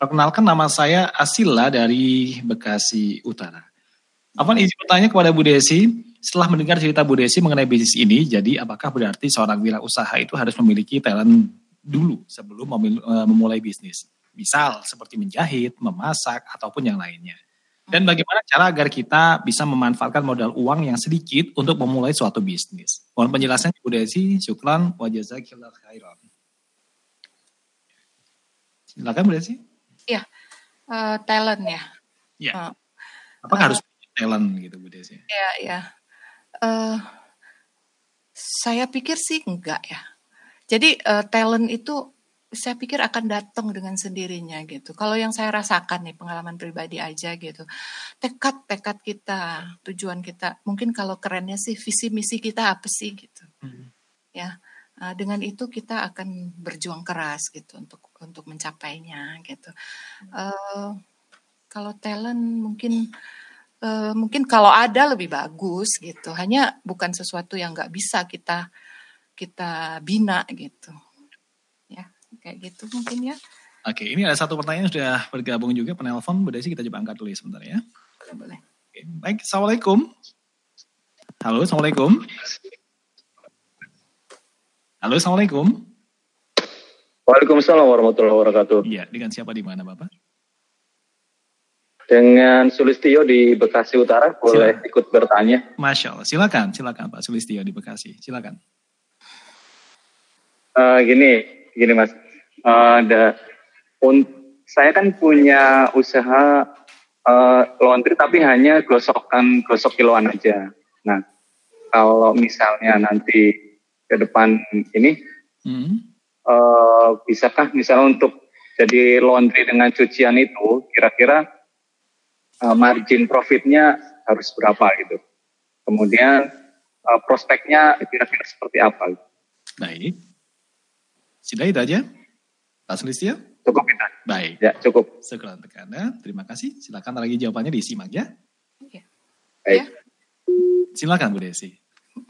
Perkenalkan nama saya Asila dari Bekasi Utara. Apa izin bertanya kepada Bu Desi, setelah mendengar cerita Bu Desi mengenai bisnis ini, jadi apakah berarti seorang wirausaha itu harus memiliki talent dulu sebelum eh, memulai bisnis? Misal seperti menjahit, memasak, ataupun yang lainnya. Dan bagaimana cara agar kita bisa memanfaatkan modal uang yang sedikit untuk memulai suatu bisnis? Mohon penjelasannya Bu Desi, syukran, wa jazakillah khairan. Silakan Bu Desi. Iya, uh, talent ya. Iya. Uh, Apakah uh, harus talent gitu Bu Desi? Iya, iya. Uh, saya pikir sih enggak ya. Jadi uh, talent itu saya pikir akan datang dengan sendirinya gitu. Kalau yang saya rasakan nih pengalaman pribadi aja gitu. Tekad tekad kita, tujuan kita. Mungkin kalau kerennya sih visi misi kita apa sih gitu. Hmm. Ya. Uh, dengan itu kita akan berjuang keras gitu untuk untuk mencapainya gitu. Uh, kalau talent mungkin uh, mungkin kalau ada lebih bagus gitu. Hanya bukan sesuatu yang nggak bisa kita kita bina gitu kayak gitu mungkin ya. Oke, ini ada satu pertanyaan yang sudah bergabung juga penelpon, Bu Desi kita coba angkat dulu ya sebentar ya. Boleh, boleh. Oke, baik, Assalamualaikum. Halo, Assalamualaikum. Halo, Assalamualaikum. Waalaikumsalam warahmatullahi wabarakatuh. Iya, dengan siapa di mana Bapak? Dengan Sulistio di Bekasi Utara, boleh silakan. ikut bertanya? Masya Allah, silakan, silakan Pak Sulistio di Bekasi, silakan. Uh, gini, gini mas, uh, ada, un, saya kan punya usaha uh, laundry tapi hanya gosokan gosok kiloan aja. Nah, kalau misalnya nanti ke depan ini, hmm. uh, bisakah misalnya untuk jadi laundry dengan cucian itu, kira-kira uh, margin profitnya harus berapa gitu? Kemudian uh, prospeknya kira-kira seperti apa? Baik. Sudah itu aja? Pak Sulistyo? Cukup kita. Baik. Ya, cukup. Sekian tekannya. Terima kasih. Silakan lagi jawabannya disimak ya. Ya. Baik. Ya. Silakan Bu Desi.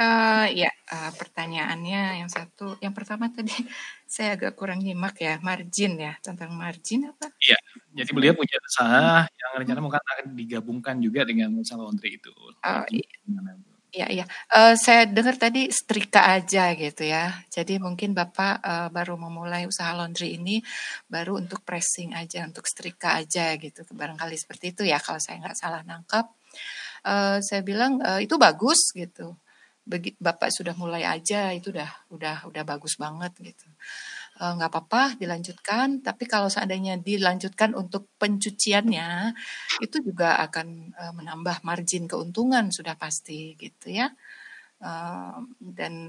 Uh, ya, uh, pertanyaannya yang satu, yang pertama tadi saya agak kurang nyimak ya, margin ya, tentang margin apa? Iya, jadi beliau punya usaha yang rencana mungkin akan digabungkan juga dengan usaha laundry itu. Oh, iya. Iya, iya. Uh, saya dengar tadi setrika aja gitu ya. Jadi mungkin Bapak uh, baru memulai usaha laundry ini baru untuk pressing aja, untuk setrika aja gitu. Barangkali seperti itu ya kalau saya nggak salah nangkap. Uh, saya bilang uh, itu bagus gitu. Bapak sudah mulai aja itu udah udah udah bagus banget gitu. Eh, nggak apa-apa dilanjutkan tapi kalau seandainya dilanjutkan untuk pencuciannya itu juga akan uh, menambah margin keuntungan sudah pasti gitu ya. Uh, dan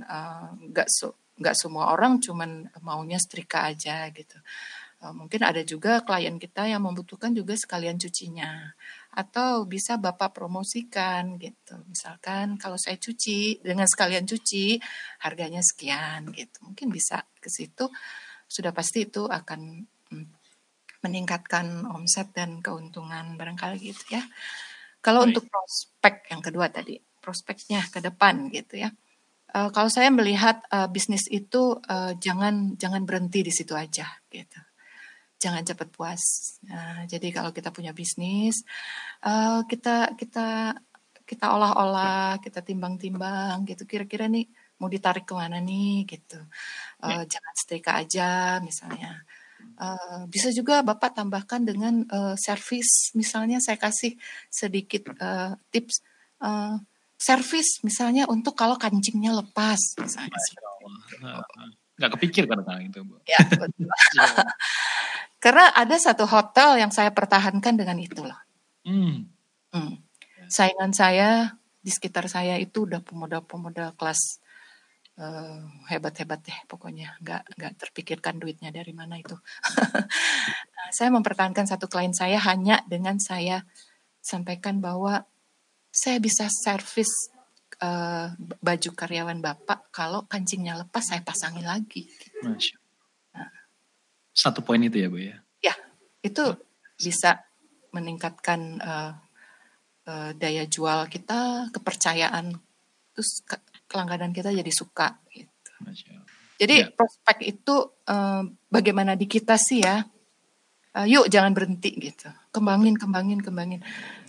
nggak uh, so, nggak semua orang cuman maunya setrika aja gitu. Uh, mungkin ada juga klien kita yang membutuhkan juga sekalian cucinya atau bisa Bapak promosikan gitu. Misalkan kalau saya cuci dengan sekalian cuci harganya sekian gitu. Mungkin bisa ke situ sudah pasti itu akan mm, meningkatkan omset dan keuntungan barangkali gitu ya. Kalau Baik. untuk prospek yang kedua tadi, prospeknya ke depan gitu ya. Uh, kalau saya melihat uh, bisnis itu uh, jangan jangan berhenti di situ aja gitu jangan cepat puas. Nah, jadi kalau kita punya bisnis, uh, kita kita kita olah-olah, kita timbang-timbang gitu. Kira-kira nih mau ditarik ke mana nih gitu. Uh, Jangan setrika aja misalnya. Uh, bisa juga bapak tambahkan dengan uh, servis. Misalnya saya kasih sedikit uh, tips. Uh, servis misalnya untuk kalau kancingnya lepas misalnya. Nggak kepikir kadang-kadang itu bu. Ya betul. Karena ada satu hotel yang saya pertahankan dengan itu loh. Hmm. Hmm. Saingan saya di sekitar saya itu udah pemuda-pemuda kelas eh, hebat-hebat deh pokoknya nggak nggak terpikirkan duitnya dari mana itu. Nah, saya mempertahankan satu klien saya hanya dengan saya sampaikan bahwa saya bisa servis eh, baju karyawan bapak kalau kancingnya lepas saya pasangin lagi. Masya. Satu poin itu ya Bu ya. Ya itu bisa meningkatkan eh, eh, daya jual kita, kepercayaan, terus ke- kita jadi suka. Gitu. Jadi Ya. prospek itu eh, bagaimana di kita sih ya? Eh, yuk jangan berhenti gitu, kembangin, kembangin, kembangin.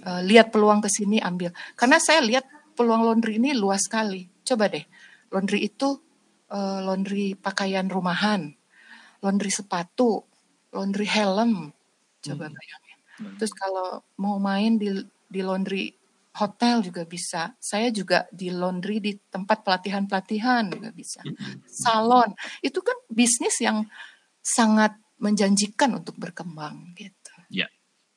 Eh, lihat peluang ke sini ambil. Karena saya lihat peluang laundry ini luas sekali. Coba deh, laundry itu eh, laundry pakaian rumahan, laundry sepatu, laundry helm. Coba Hmm. bayangin. Terus kalau mau main di di laundry hotel juga bisa. Saya juga di laundry di tempat pelatihan-pelatihan juga bisa. Salon itu kan bisnis yang sangat menjanjikan untuk berkembang gitu. Ya.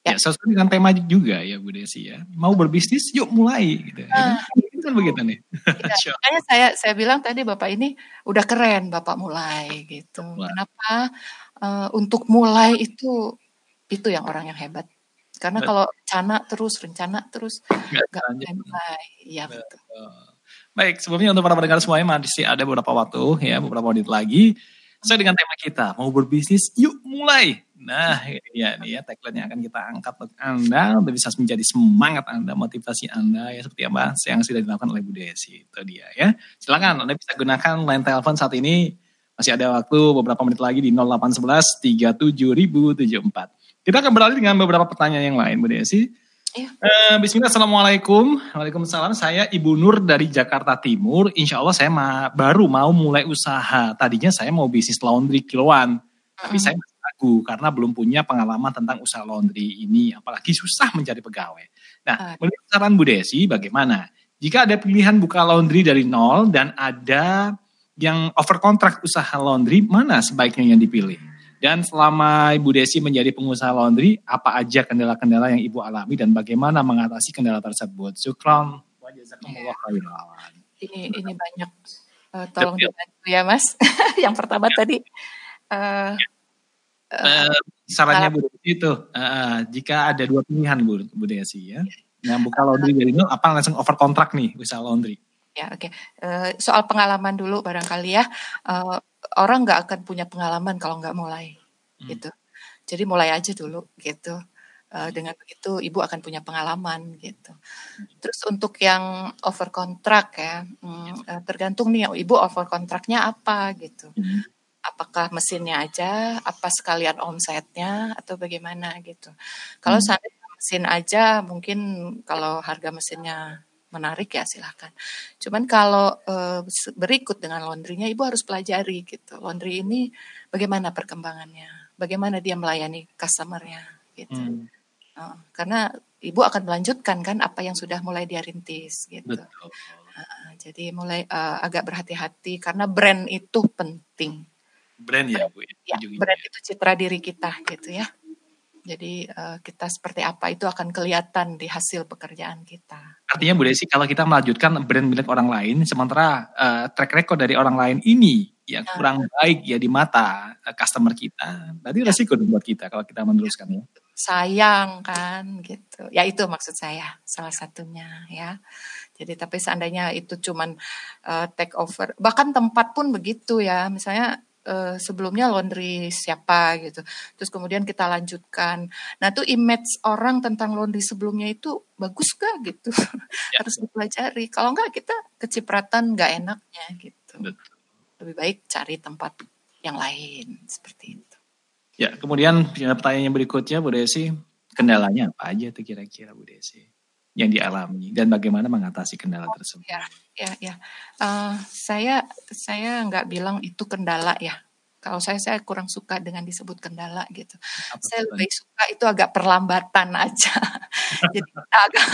Ya. Ya, sesuai dengan tema juga ya Bu Desi ya. Mau berbisnis, yuk mulai gitu. Ah. Itu kan begitu nih. Ya, makanya saya saya bilang tadi bapak ini udah keren bapak mulai gitu. Mulai. Kenapa Eh, untuk mulai itu itu yang orang yang hebat. Karena Betul. kalau rencana terus rencana terus Nggak nggak lanjut. mulai. Iya betul. Baik, sebelumnya untuk para pendengar semuanya masih ada beberapa waktu ya, beberapa menit lagi. Sesuai dengan tema kita, mau berbisnis, yuk mulai. Nah, ya, ini ya tagline yang akan kita angkat untuk Anda untuk bisa menjadi semangat Anda, motivasi Anda ya seperti apa yang sudah dilakukan oleh Bu Desi. Itu dia ya. Silakan Anda bisa gunakan line telepon saat ini. Masih ada waktu beberapa menit lagi di 0811 37074. Kita akan beralih dengan beberapa pertanyaan yang lain Bu Desi. Iya. Eh, Bismillah, Assalamualaikum. Waalaikumsalam. Saya Ibu Nur dari Jakarta Timur. Insya Allah saya ma- baru mau mulai usaha. Tadinya saya mau bisnis laundry kiloan. Tapi saya masih ragu karena belum punya pengalaman tentang usaha laundry ini. Apalagi susah mencari pegawai. Nah, Ah. menurut saran Bu Desi bagaimana? Jika ada pilihan buka laundry dari nol dan ada yang over kontrak usaha laundry, mana sebaiknya yang dipilih? Dan selama Ibu Desi menjadi pengusaha laundry, apa aja kendala-kendala yang Ibu alami dan bagaimana mengatasi kendala tersebut? Syukron. Jazakumullah khairan. Ini ini banyak. Eh, tolong dibantu ya Mas. yang pertama tadi eh, Eh, sarannya Bu Desi itu, eh, jika ada dua pilihan Bu, Bu Desi ya, yang buka laundry dari nol, apa langsung over kontrak nih usaha laundry? Ya, oke. Eh, soal pengalaman dulu barangkali ya. Eh, orang nggak akan punya pengalaman kalau nggak mulai, Hmm. gitu. Jadi mulai aja dulu, gitu. Eh, dengan begitu ibu akan punya pengalaman, gitu. Terus untuk yang over kontrak ya, hmm, eh, tergantung nih ibu over kontraknya apa, gitu. Hmm. Apakah mesinnya aja, apa sekalian omsetnya, atau bagaimana gitu. Kalau Hmm. seandainya mesin aja, mungkin kalau harga mesinnya menarik ya silahkan. Cuman kalau se- berikut dengan laundrynya, ibu harus pelajari gitu. Laundry ini bagaimana perkembangannya, bagaimana dia melayani customernya gitu. Hmm, Eh, karena ibu akan melanjutkan kan apa yang sudah mulai dia rintis gitu. betul. Jadi mulai eh, agak berhati-hati karena brand itu penting. Brand ya Bu? Ya, ujung-ujungnya. brand itu citra diri kita gitu ya. Jadi eh, kita seperti apa itu akan kelihatan di hasil pekerjaan kita. Artinya Bu Desi, kalau kita melanjutkan brand milik orang lain, sementara eh, track record dari orang lain ini yang kurang baik ya di mata eh, customer kita, berarti resiko dong buat kita kalau kita meneruskan ya. sayang kan gitu. Ya itu maksud saya salah satunya ya. Jadi tapi seandainya itu cuman eh, take over, bahkan tempat pun begitu ya. Misalnya eh, sebelumnya laundry siapa gitu. Terus kemudian kita lanjutkan. Nah, tuh image orang tentang laundry sebelumnya itu bagus gak gitu. Harus dipelajari. Kalau enggak kita kecipratan nggak enaknya gitu. Betul. Lebih baik cari tempat yang lain seperti itu. Ya, kemudian pertanyaan yang berikutnya Bu Desi, kendalanya apa aja tuh kira-kira Bu Desi yang dialami dan bagaimana mengatasi kendala tersebut? Ya, ya, ya. Eh, saya saya nggak bilang itu kendala ya. Kalau saya saya kurang suka dengan disebut kendala gitu. Apa Saya lebih suka itu agak perlambatan aja. Jadi agak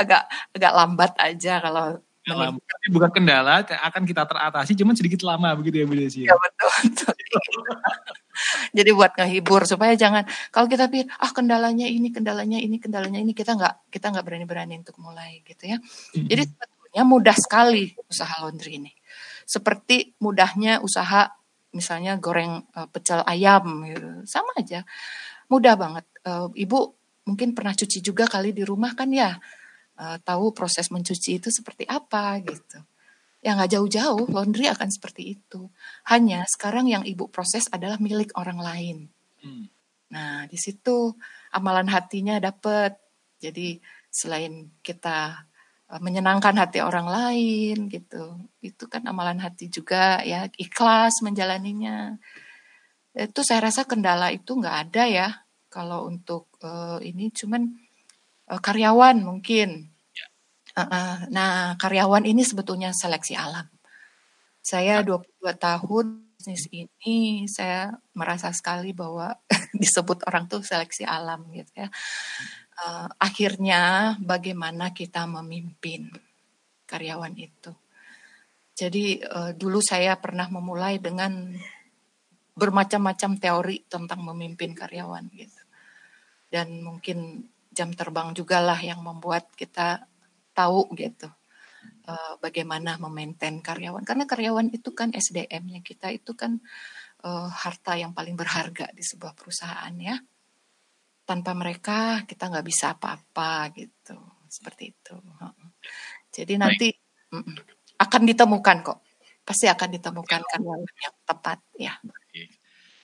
agak agak lambat aja kalau. Tapi bukan kendala, akan kita teratasi, cuman sedikit lama begitu ya Bu Desi. Ya betul, betul. Jadi buat ngehibur supaya jangan kalau kita pikir ah kendalanya ini, kendalanya ini, kendalanya ini kita nggak kita nggak berani-berani untuk mulai gitu ya. Jadi sebetulnya mudah sekali usaha laundry ini. seperti mudahnya usaha misalnya goreng uh, pecel ayam gitu. sama aja mudah banget uh, ibu mungkin pernah cuci juga kali di rumah kan ya uh, tahu proses mencuci itu seperti apa gitu ya nggak jauh-jauh laundry akan seperti itu hanya sekarang yang ibu proses adalah milik orang lain hmm. nah di situ amalan hatinya dapat jadi selain kita Eh, menyenangkan hati orang lain gitu. Itu kan amalan hati juga ya, ikhlas menjalaninya. Itu saya rasa kendala itu nggak ada ya kalau untuk uh, ini cuman uh, karyawan mungkin. Uh, uh, nah, karyawan ini sebetulnya seleksi alam. Saya 22 tahun bisnis ini saya merasa sekali bahwa disebut orang tuh seleksi alam gitu ya uh, akhirnya bagaimana kita memimpin karyawan itu. Jadi uh, dulu saya pernah memulai dengan bermacam-macam teori tentang memimpin karyawan gitu. Dan mungkin jam terbang juga lah yang membuat kita tahu gitu uh, bagaimana memaintain karyawan. Karena karyawan itu kan SDM-nya kita itu kan uh, harta yang paling berharga di sebuah perusahaan ya. Tanpa mereka kita nggak bisa apa-apa gitu. Seperti itu. Jadi nanti Baik. akan ditemukan kok. Pasti akan ditemukan kan yang tepat ya.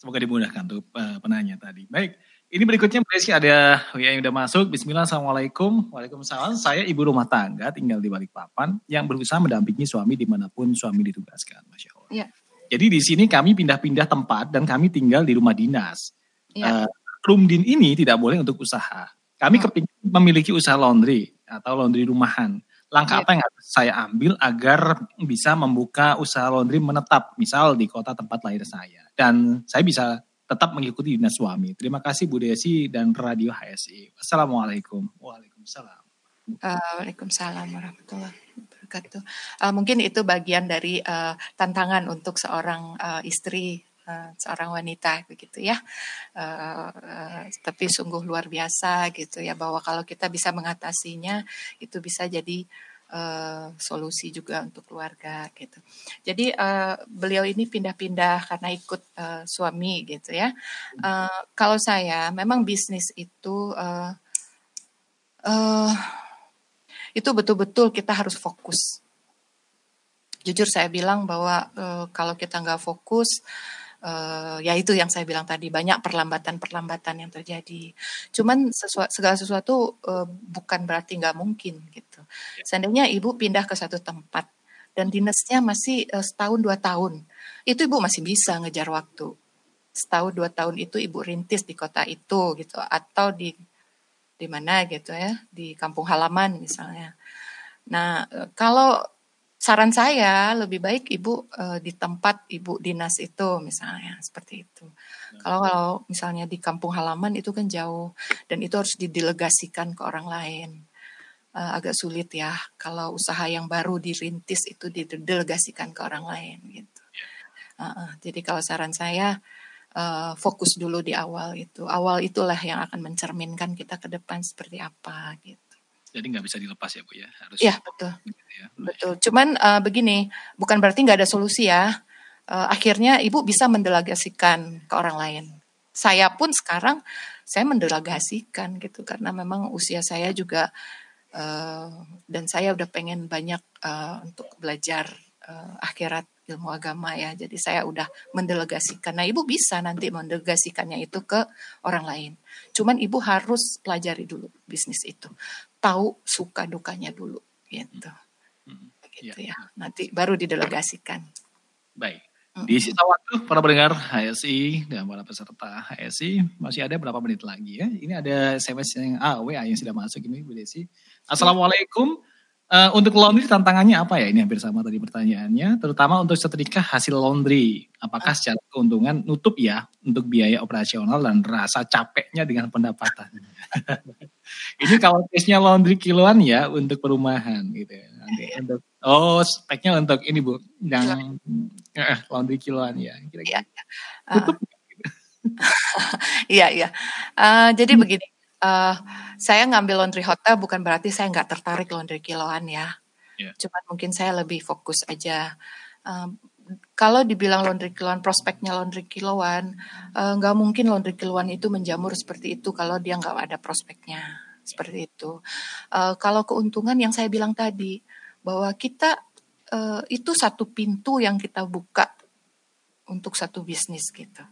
Semoga dimudahkan tuh eh, penanya tadi. Baik ini berikutnya Desi ada yang udah masuk. Bismillah, Assalamualaikum. Waalaikumsalam. Saya ibu rumah tangga tinggal di Balikpapan yang berusaha mendampingi suami di mana pun suami ditugaskan. Masya Allah. Ya. Jadi di sini kami pindah-pindah tempat dan kami tinggal di rumah dinas. Ya. Uh, Rumdin ini tidak boleh untuk usaha. Kami oh. kepingin memiliki usaha laundry atau laundry rumahan. Langkah yeah. apa yang harus saya ambil agar bisa membuka usaha laundry menetap, misal di kota tempat lahir saya. Dan saya bisa tetap mengikuti dinas suami. Terima kasih Bu Desi dan Radio HSI. Wassalamualaikum. Waalaikumsalam. Uh, Waalaikumsalam warahmatullahi wabarakatuh. Uh, mungkin itu bagian dari uh, tantangan untuk seorang uh, istri seorang wanita begitu ya. Uh, uh, tapi sungguh luar biasa gitu ya bahwa kalau kita bisa mengatasinya itu bisa jadi uh, solusi juga untuk keluarga gitu. Jadi uh, beliau ini pindah-pindah karena ikut uh, suami gitu ya. Uh, kalau saya memang bisnis itu uh, uh, itu betul-betul kita harus fokus. Jujur saya bilang bahwa uh, kalau kita nggak fokus, uh, ya itu yang saya bilang tadi banyak perlambatan-perlambatan yang terjadi. Cuman sesuatu, segala sesuatu uh, bukan berarti nggak mungkin gitu. Ya. Seandainya ibu pindah ke satu tempat dan dinasnya masih uh, setahun dua tahun, itu ibu masih bisa ngejar waktu. Setahun dua tahun itu ibu rintis di kota itu gitu atau di di mana gitu ya di kampung halaman misalnya. Nah kalau saran saya lebih baik ibu uh, di tempat ibu dinas itu misalnya seperti itu. Ya. Kalau kalau misalnya di kampung halaman itu kan jauh dan itu harus didelegasikan ke orang lain. Uh, agak sulit ya kalau usaha yang baru dirintis itu didelegasikan ke orang lain gitu. Uh, uh, jadi kalau saran saya uh, fokus dulu di awal itu. Awal itulah yang akan mencerminkan kita ke depan seperti apa gitu. Jadi nggak bisa dilepas ya Bu ya? Harus Iya betul. Gitu ya. Betul. Cuman uh, begini, bukan berarti nggak ada solusi ya. Uh, akhirnya Ibu bisa mendelegasikan ke orang lain. Saya pun sekarang saya mendelegasikan gitu karena memang usia saya juga uh, dan saya udah pengen banyak uh, untuk belajar uh, akhirat ilmu agama ya. Jadi saya udah mendelegasikan. Nah, Ibu bisa nanti mendelegasikannya itu ke orang lain. Cuman Ibu harus pelajari dulu bisnis itu tahu suka dukanya dulu gitu. Hmm. Gitu ya. ya. Nanti baru didelegasikan. Baik. Hmm. Di sisa waktu para pendengar HSI dan para peserta HSI masih ada berapa menit lagi ya. Ini ada SMS yang ah, WA yang sudah masuk ini Bu Desi. Assalamualaikum. Uh, untuk laundry tantangannya apa ya? Ini hampir sama tadi pertanyaannya. Terutama untuk setrika hasil laundry. Apakah ah. secara keuntungan nutup ya untuk biaya operasional dan rasa capeknya dengan pendapatan? Ini kalau case-nya laundry kiloan ya untuk perumahan gitu ya. Nanti untuk oh speknya untuk ini Bu, yang eh, laundry kiloan ya. Kira-kira. Tutup. Iya iya. Uh, jadi hmm. begini uh, saya ngambil laundry hotel bukan berarti saya nggak tertarik laundry kiloan ya. Yeah. Cuma mungkin saya lebih fokus aja uh, kalau dibilang laundry kiloan, prospeknya laundry kiloan, uh, nggak mungkin laundry kiloan itu menjamur seperti itu kalau dia nggak ada prospeknya seperti itu. Uh, kalau keuntungan yang saya bilang tadi bahwa kita uh, itu satu pintu yang kita buka untuk satu bisnis gitu.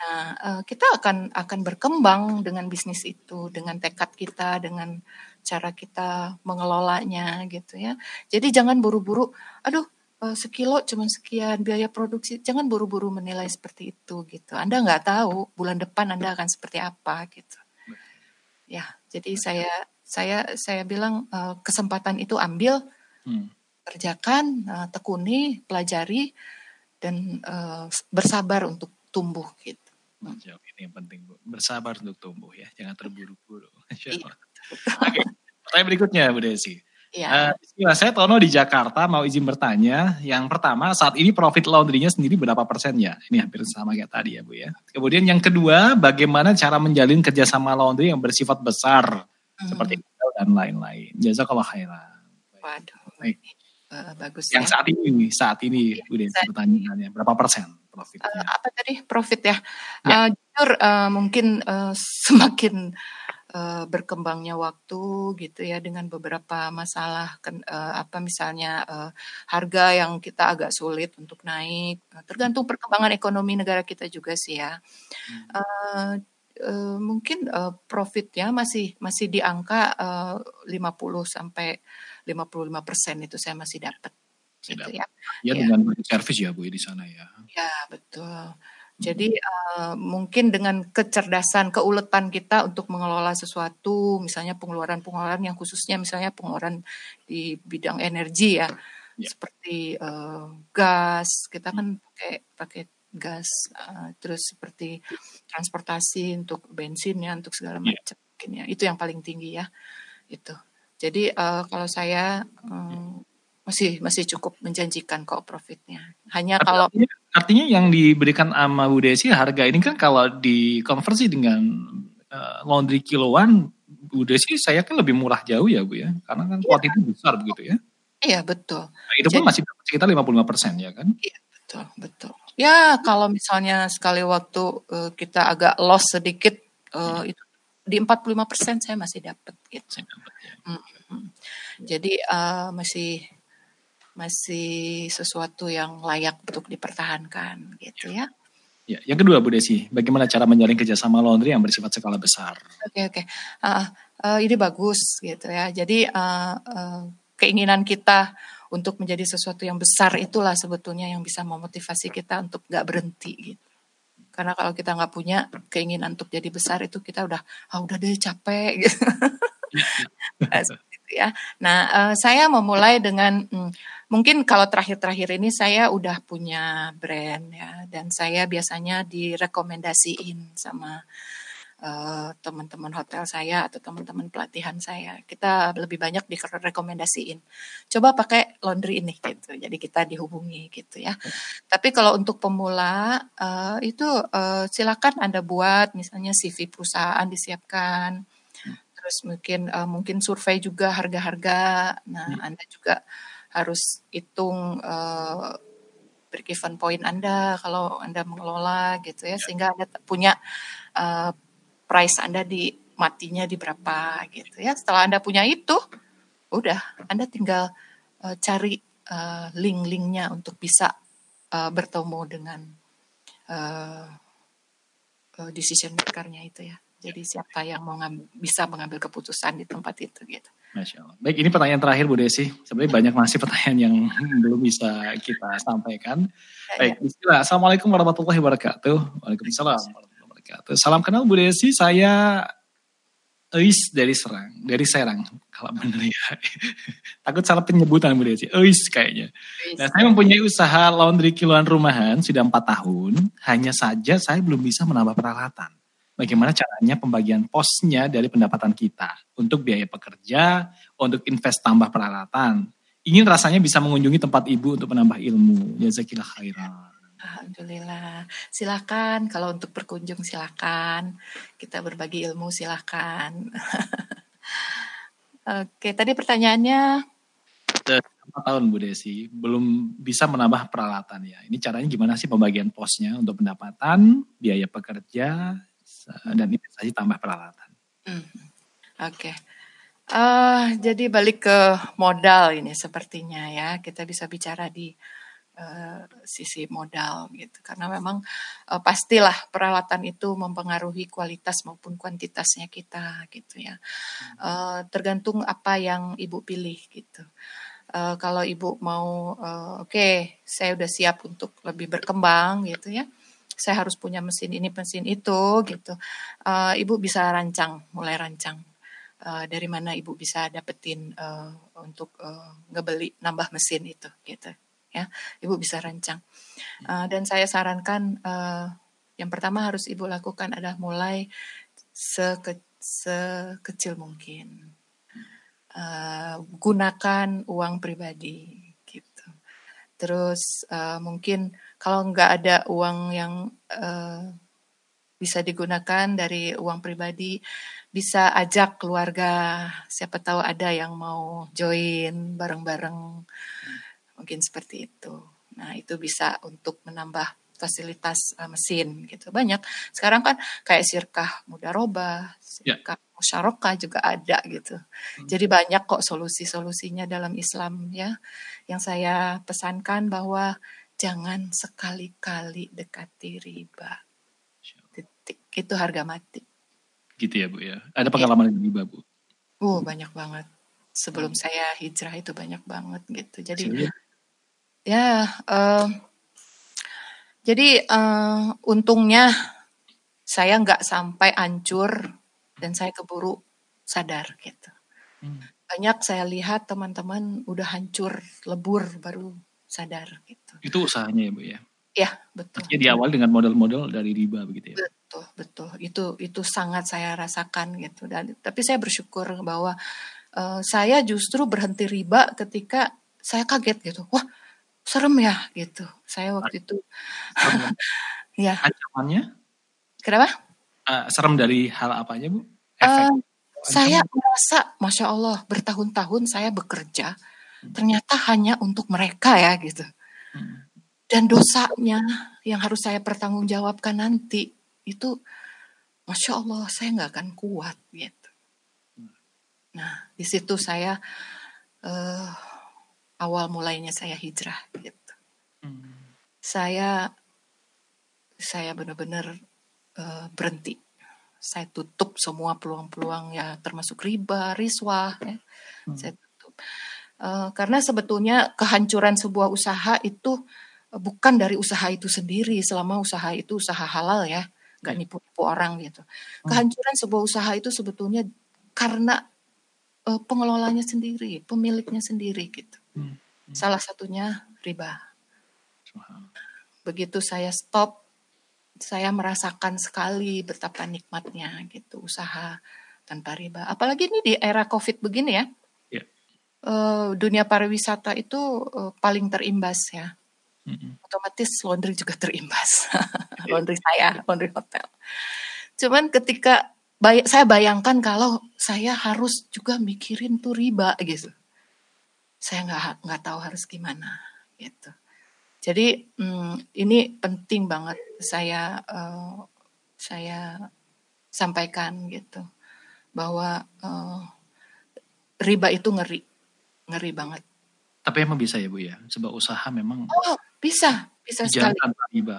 Nah, uh, kita akan akan berkembang dengan bisnis itu, dengan tekad kita, dengan cara kita mengelolanya gitu ya. Jadi jangan buru-buru, aduh uh, sekilo cuma sekian biaya produksi, jangan buru-buru menilai seperti itu gitu. Anda nggak tahu bulan depan Anda akan seperti apa gitu. Ya, jadi saya saya saya bilang uh, kesempatan itu ambil, hmm. kerjakan, uh, tekuni, pelajari dan uh, bersabar untuk tumbuh gitu. Jawab ini yang penting Bu. Bersabar untuk tumbuh ya, jangan terburu-buru. Iya, Oke, pertanyaan berikutnya Bu Desi. Ya. Uh, saya Tono di Jakarta mau izin bertanya. Yang pertama saat ini profit laundry-nya sendiri berapa persen ya? Ini hampir sama kayak tadi ya Bu ya. Kemudian yang kedua bagaimana cara menjalin kerjasama laundry yang bersifat besar hmm. seperti dan lain-lain. Jazakallah khairan. Waduh. Baik. Uh, bagus yang ya. saat ini saat ini Bu Desi pertanyaannya berapa persen profitnya? Uh, apa tadi profit ya? ya. Uh, jujur uh, mungkin uh, semakin uh, berkembangnya waktu gitu ya dengan beberapa masalah uh, apa misalnya uh, harga yang kita agak sulit untuk naik tergantung perkembangan ekonomi negara kita juga sih ya hmm. uh, uh, mungkin uh, profitnya masih masih di angka uh, 50 sampai 55 persen itu saya masih dapat gitu ya. Ya, ya dengan service ya Bu di sana ya. Ya betul. Jadi uh, mungkin dengan kecerdasan, keuletan kita untuk mengelola sesuatu, misalnya pengeluaran-pengeluaran yang khususnya misalnya pengeluaran di bidang energi ya, ya. seperti uh, gas, kita kan pakai pakai gas, uh, terus seperti transportasi untuk bensin ya, untuk segala ya. macam, ya. itu yang paling tinggi ya, itu. Jadi uh, kalau saya um, masih masih cukup menjanjikan kok profitnya. Hanya artinya, kalau artinya yang diberikan sama Bu Desi harga ini kan kalau dikonversi dengan uh, laundry kiloan Bu Desi saya kan lebih murah jauh ya Bu ya. Karena kan kuat itu besar begitu ya. Iya betul. Nah, itu pun Jadi, masih sekitar 55 persen ya kan? Iya betul betul. Ya kalau misalnya sekali waktu uh, kita agak loss sedikit uh, hmm. itu di 45 persen saya masih dapat gitu. Saya dapat, ya. hmm. Jadi uh, masih masih sesuatu yang layak untuk dipertahankan gitu ya. Ya, yang kedua Bu Desi, bagaimana cara menjalin kerjasama laundry yang bersifat skala besar? Oke oke, uh, uh, ini bagus gitu ya. Jadi uh, uh, keinginan kita untuk menjadi sesuatu yang besar itulah sebetulnya yang bisa memotivasi kita untuk gak berhenti gitu. Karena kalau kita nggak punya keinginan untuk jadi besar itu kita udah ah udah deh capek gitu. nah, ya. Nah, uh, saya memulai dengan hmm, mungkin kalau terakhir-terakhir ini saya udah punya brand ya dan saya biasanya direkomendasiin sama uh, teman-teman hotel saya atau teman-teman pelatihan saya. Kita lebih banyak direkomendasiin. Coba pakai laundry ini gitu. Jadi kita dihubungi gitu ya. Tapi kalau untuk pemula uh, itu uh, silakan Anda buat misalnya CV perusahaan disiapkan terus mungkin uh, mungkin survei juga harga-harga. Nah, hmm. Anda juga harus hitung uh, break-even point Anda kalau Anda mengelola gitu ya, ya. sehingga Anda punya uh, price Anda di matinya di berapa gitu ya. Setelah Anda punya itu, udah Anda tinggal uh, cari uh, link-linknya untuk bisa uh, bertemu dengan uh, uh, decision makernya itu ya. Jadi siapa yang mau ngambil, bisa mengambil keputusan di tempat itu gitu. Masya Allah. Baik, ini pertanyaan terakhir Bu Desi. Sebenarnya banyak masih pertanyaan yang belum bisa kita sampaikan. Ya, Baik. Bismillah. Assalamualaikum warahmatullahi wabarakatuh. Waalaikumsalam warahmatullahi wabarakatuh. Salam kenal Bu Desi. Saya Eis dari Serang, dari Serang. Kalau benar ya. Takut salah penyebutan Bu Desi. Eis kayaknya. Nah, saya mempunyai usaha laundry kiloan rumahan sudah empat tahun. Hanya saja saya belum bisa menambah peralatan bagaimana caranya pembagian posnya dari pendapatan kita untuk biaya pekerja, untuk invest tambah peralatan. Ingin rasanya bisa mengunjungi tempat ibu untuk menambah ilmu. Jazakillah khairan. Alhamdulillah. Silakan kalau untuk berkunjung silakan. Kita berbagi ilmu silakan. Oke, tadi pertanyaannya Empat tahun Bu Desi belum bisa menambah peralatan ya. Ini caranya gimana sih pembagian posnya untuk pendapatan, biaya pekerja, dan investasi tambah peralatan. Hmm. Oke. Uh, jadi balik ke modal ini sepertinya ya kita bisa bicara di uh, sisi modal gitu karena memang uh, pastilah peralatan itu mempengaruhi kualitas maupun kuantitasnya kita gitu ya uh, tergantung apa yang ibu pilih gitu uh, kalau ibu mau uh, oke okay, saya udah siap untuk lebih berkembang gitu ya saya harus punya mesin ini mesin itu gitu. Uh, ibu bisa rancang mulai rancang. Uh, dari mana ibu bisa dapetin uh, untuk uh, ngebeli nambah mesin itu gitu ya. Ibu bisa rancang. Uh, dan saya sarankan uh, yang pertama harus ibu lakukan adalah mulai seke, sekecil mungkin. Uh, gunakan uang pribadi gitu. Terus uh, mungkin kalau nggak ada uang yang uh, bisa digunakan dari uang pribadi bisa ajak keluarga siapa tahu ada yang mau join bareng-bareng mungkin seperti itu nah itu bisa untuk menambah fasilitas uh, mesin gitu banyak sekarang kan kayak sirkah mudaroba ya. sirkah yeah. musyarakah juga ada gitu hmm. jadi banyak kok solusi-solusinya dalam Islam ya yang saya pesankan bahwa jangan sekali-kali dekati riba titik itu harga mati gitu ya Bu ya. Ada pengalaman ya. riba Bu? Oh banyak banget. Sebelum hmm. saya hijrah itu banyak banget gitu. Jadi Hasilnya? ya uh, jadi uh, untungnya saya nggak sampai hancur dan saya keburu sadar gitu. Hmm. Banyak saya lihat teman-teman udah hancur lebur baru sadar gitu. Itu usahanya ya Bu ya? Ya betul. Artinya di awal dengan model-model dari riba begitu ya? Betul betul. Itu itu sangat saya rasakan gitu. Dan tapi saya bersyukur bahwa uh, saya justru berhenti riba ketika saya kaget gitu. Wah serem ya gitu. Saya waktu itu. ya. Ancamannya? Kenapa? Uh, serem dari hal apanya bu? Efek. Uh, saya merasa, masya Allah, bertahun-tahun saya bekerja. Ternyata hanya untuk mereka ya gitu. Dan dosanya yang harus saya pertanggungjawabkan nanti itu masya Allah saya nggak akan kuat gitu. Nah di situ saya uh, awal mulainya saya hijrah gitu. Saya saya benar-benar uh, berhenti. Saya tutup semua peluang-peluang ya termasuk riba, riswah ya. Hmm. Saya tutup. Uh, karena sebetulnya kehancuran sebuah usaha itu bukan dari usaha itu sendiri selama usaha itu usaha halal ya nggak iya. nipu-nipu orang gitu hmm. kehancuran sebuah usaha itu sebetulnya karena uh, pengelolanya sendiri pemiliknya sendiri gitu hmm. Hmm. salah satunya riba begitu saya stop saya merasakan sekali betapa nikmatnya gitu usaha tanpa riba apalagi ini di era covid begini ya. Uh, dunia pariwisata itu uh, paling terimbas ya hmm Otomatis laundry juga terimbas. laundry saya, laundry hotel. Cuman ketika bay- saya bayangkan kalau saya harus juga mikirin tuh riba gitu. Saya nggak nggak tahu harus gimana gitu. Jadi hmm, ini penting banget saya uh, saya sampaikan gitu bahwa uh, riba itu ngeri, ngeri banget. Tapi emang bisa ya Bu ya, sebuah usaha memang. Oh bisa, bisa sekali. tanpa riba.